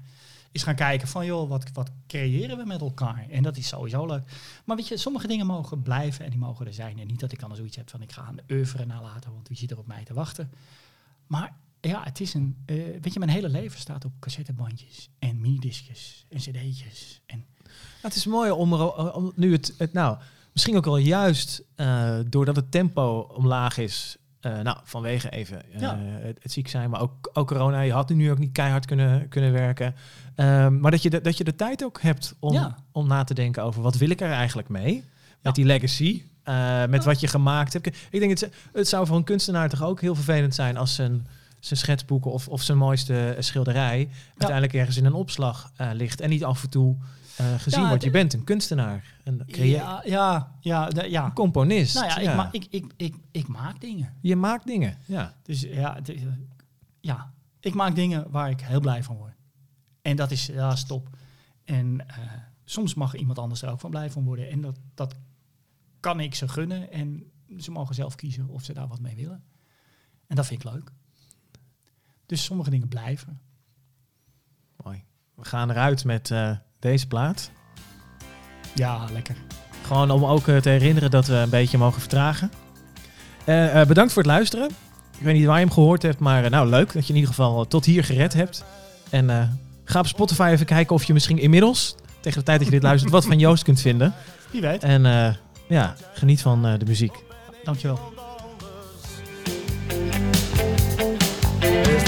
eens gaan kijken van, joh, wat, wat creëren we met elkaar? En dat is sowieso leuk. Maar weet je, sommige dingen mogen blijven en die mogen er zijn. En niet dat ik dan zoiets heb van, ik ga aan de oeuvre nalaten, want wie zit er op mij te wachten? Maar ja, het is een, eh, weet je, mijn hele leven staat op cassettebandjes en minidiscjes en cd'tjes. En het is mooi om, er, om nu het, het nou, misschien ook wel juist eh, doordat het tempo omlaag is. eh, nou, vanwege even Ja. het, het ziek zijn, maar ook, ook corona. Je had nu ook niet keihard kunnen, kunnen werken. Ehm, maar dat je, de, dat je de tijd ook hebt om, Ja. om na te denken over wat wil ik er eigenlijk mee? Ja. Met die legacy, met wat je gemaakt hebt. Ik denk, het, het zou voor een kunstenaar toch ook heel vervelend zijn als zijn, zijn schetsboeken of, of zijn mooiste schilderij uiteindelijk ergens in een opslag eh, ligt. En niet af en toe eh, gezien Ja, wordt. Je bent een kunstenaar, een, creë- ja, ja, ja, de- ja. een componist. Nou ja. Ik, ma ik, ik, ik, ik maak dingen. Je maakt dingen. Ja. Dus ja, het eh, ja, ik maak dingen waar ik heel blij van word. En dat is, ja, is top. En eh, soms mag iemand anders er ook van blij van worden. En dat, dat kan ik ze gunnen. En ze mogen zelf kiezen of ze daar wat mee willen. En dat vind ik leuk. Dus sommige dingen blijven. Mooi. We gaan eruit met eh, deze plaat. Ja, lekker. Gewoon om ook eh, te herinneren dat we een beetje mogen vertragen. Eh, bedankt voor het luisteren. Ik weet niet waar je hem gehoord hebt, maar nou leuk dat je in ieder geval tot hier gered hebt. En ga op Spotify even kijken of je misschien inmiddels, tegen de tijd dat je dit luistert, wat van Joost kunt vinden. Wie weet. En ja, geniet van de muziek. Dankjewel.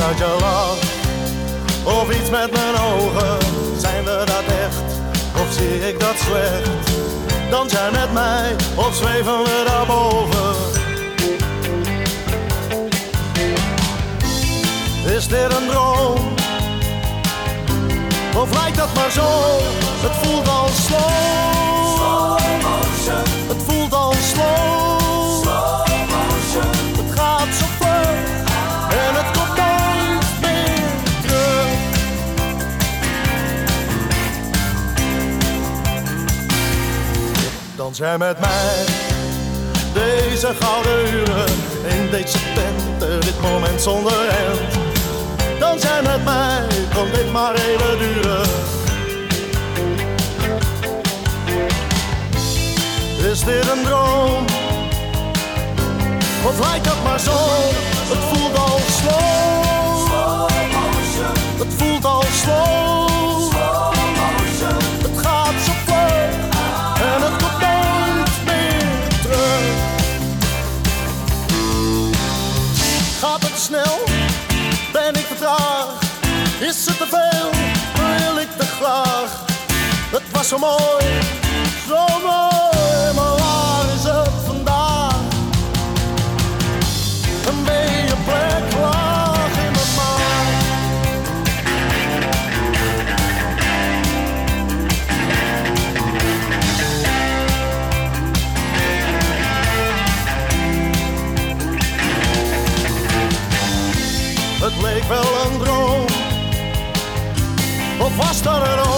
Je lach? Of iets met mijn ogen? Zijn we dat echt? Of zie ik dat slecht? Dans jij met mij of zweven we daarboven? Is dit een droom? Of lijkt dat maar zo? Het voelt al slow. Het voelt al slow. Dans jij met mij deze gouden uren in deze tent, dit moment zonder end. Dans jij met mij, kan dit maar even duren. Is dit een droom? Of lijkt dat maar zo? Het voelt al slow. Het voelt al slow. Ben ik vertraagd? Is het te veel? Wil ik te graag? Het was zo mooi, zo mooi, Het leek wel een droom, of was dat er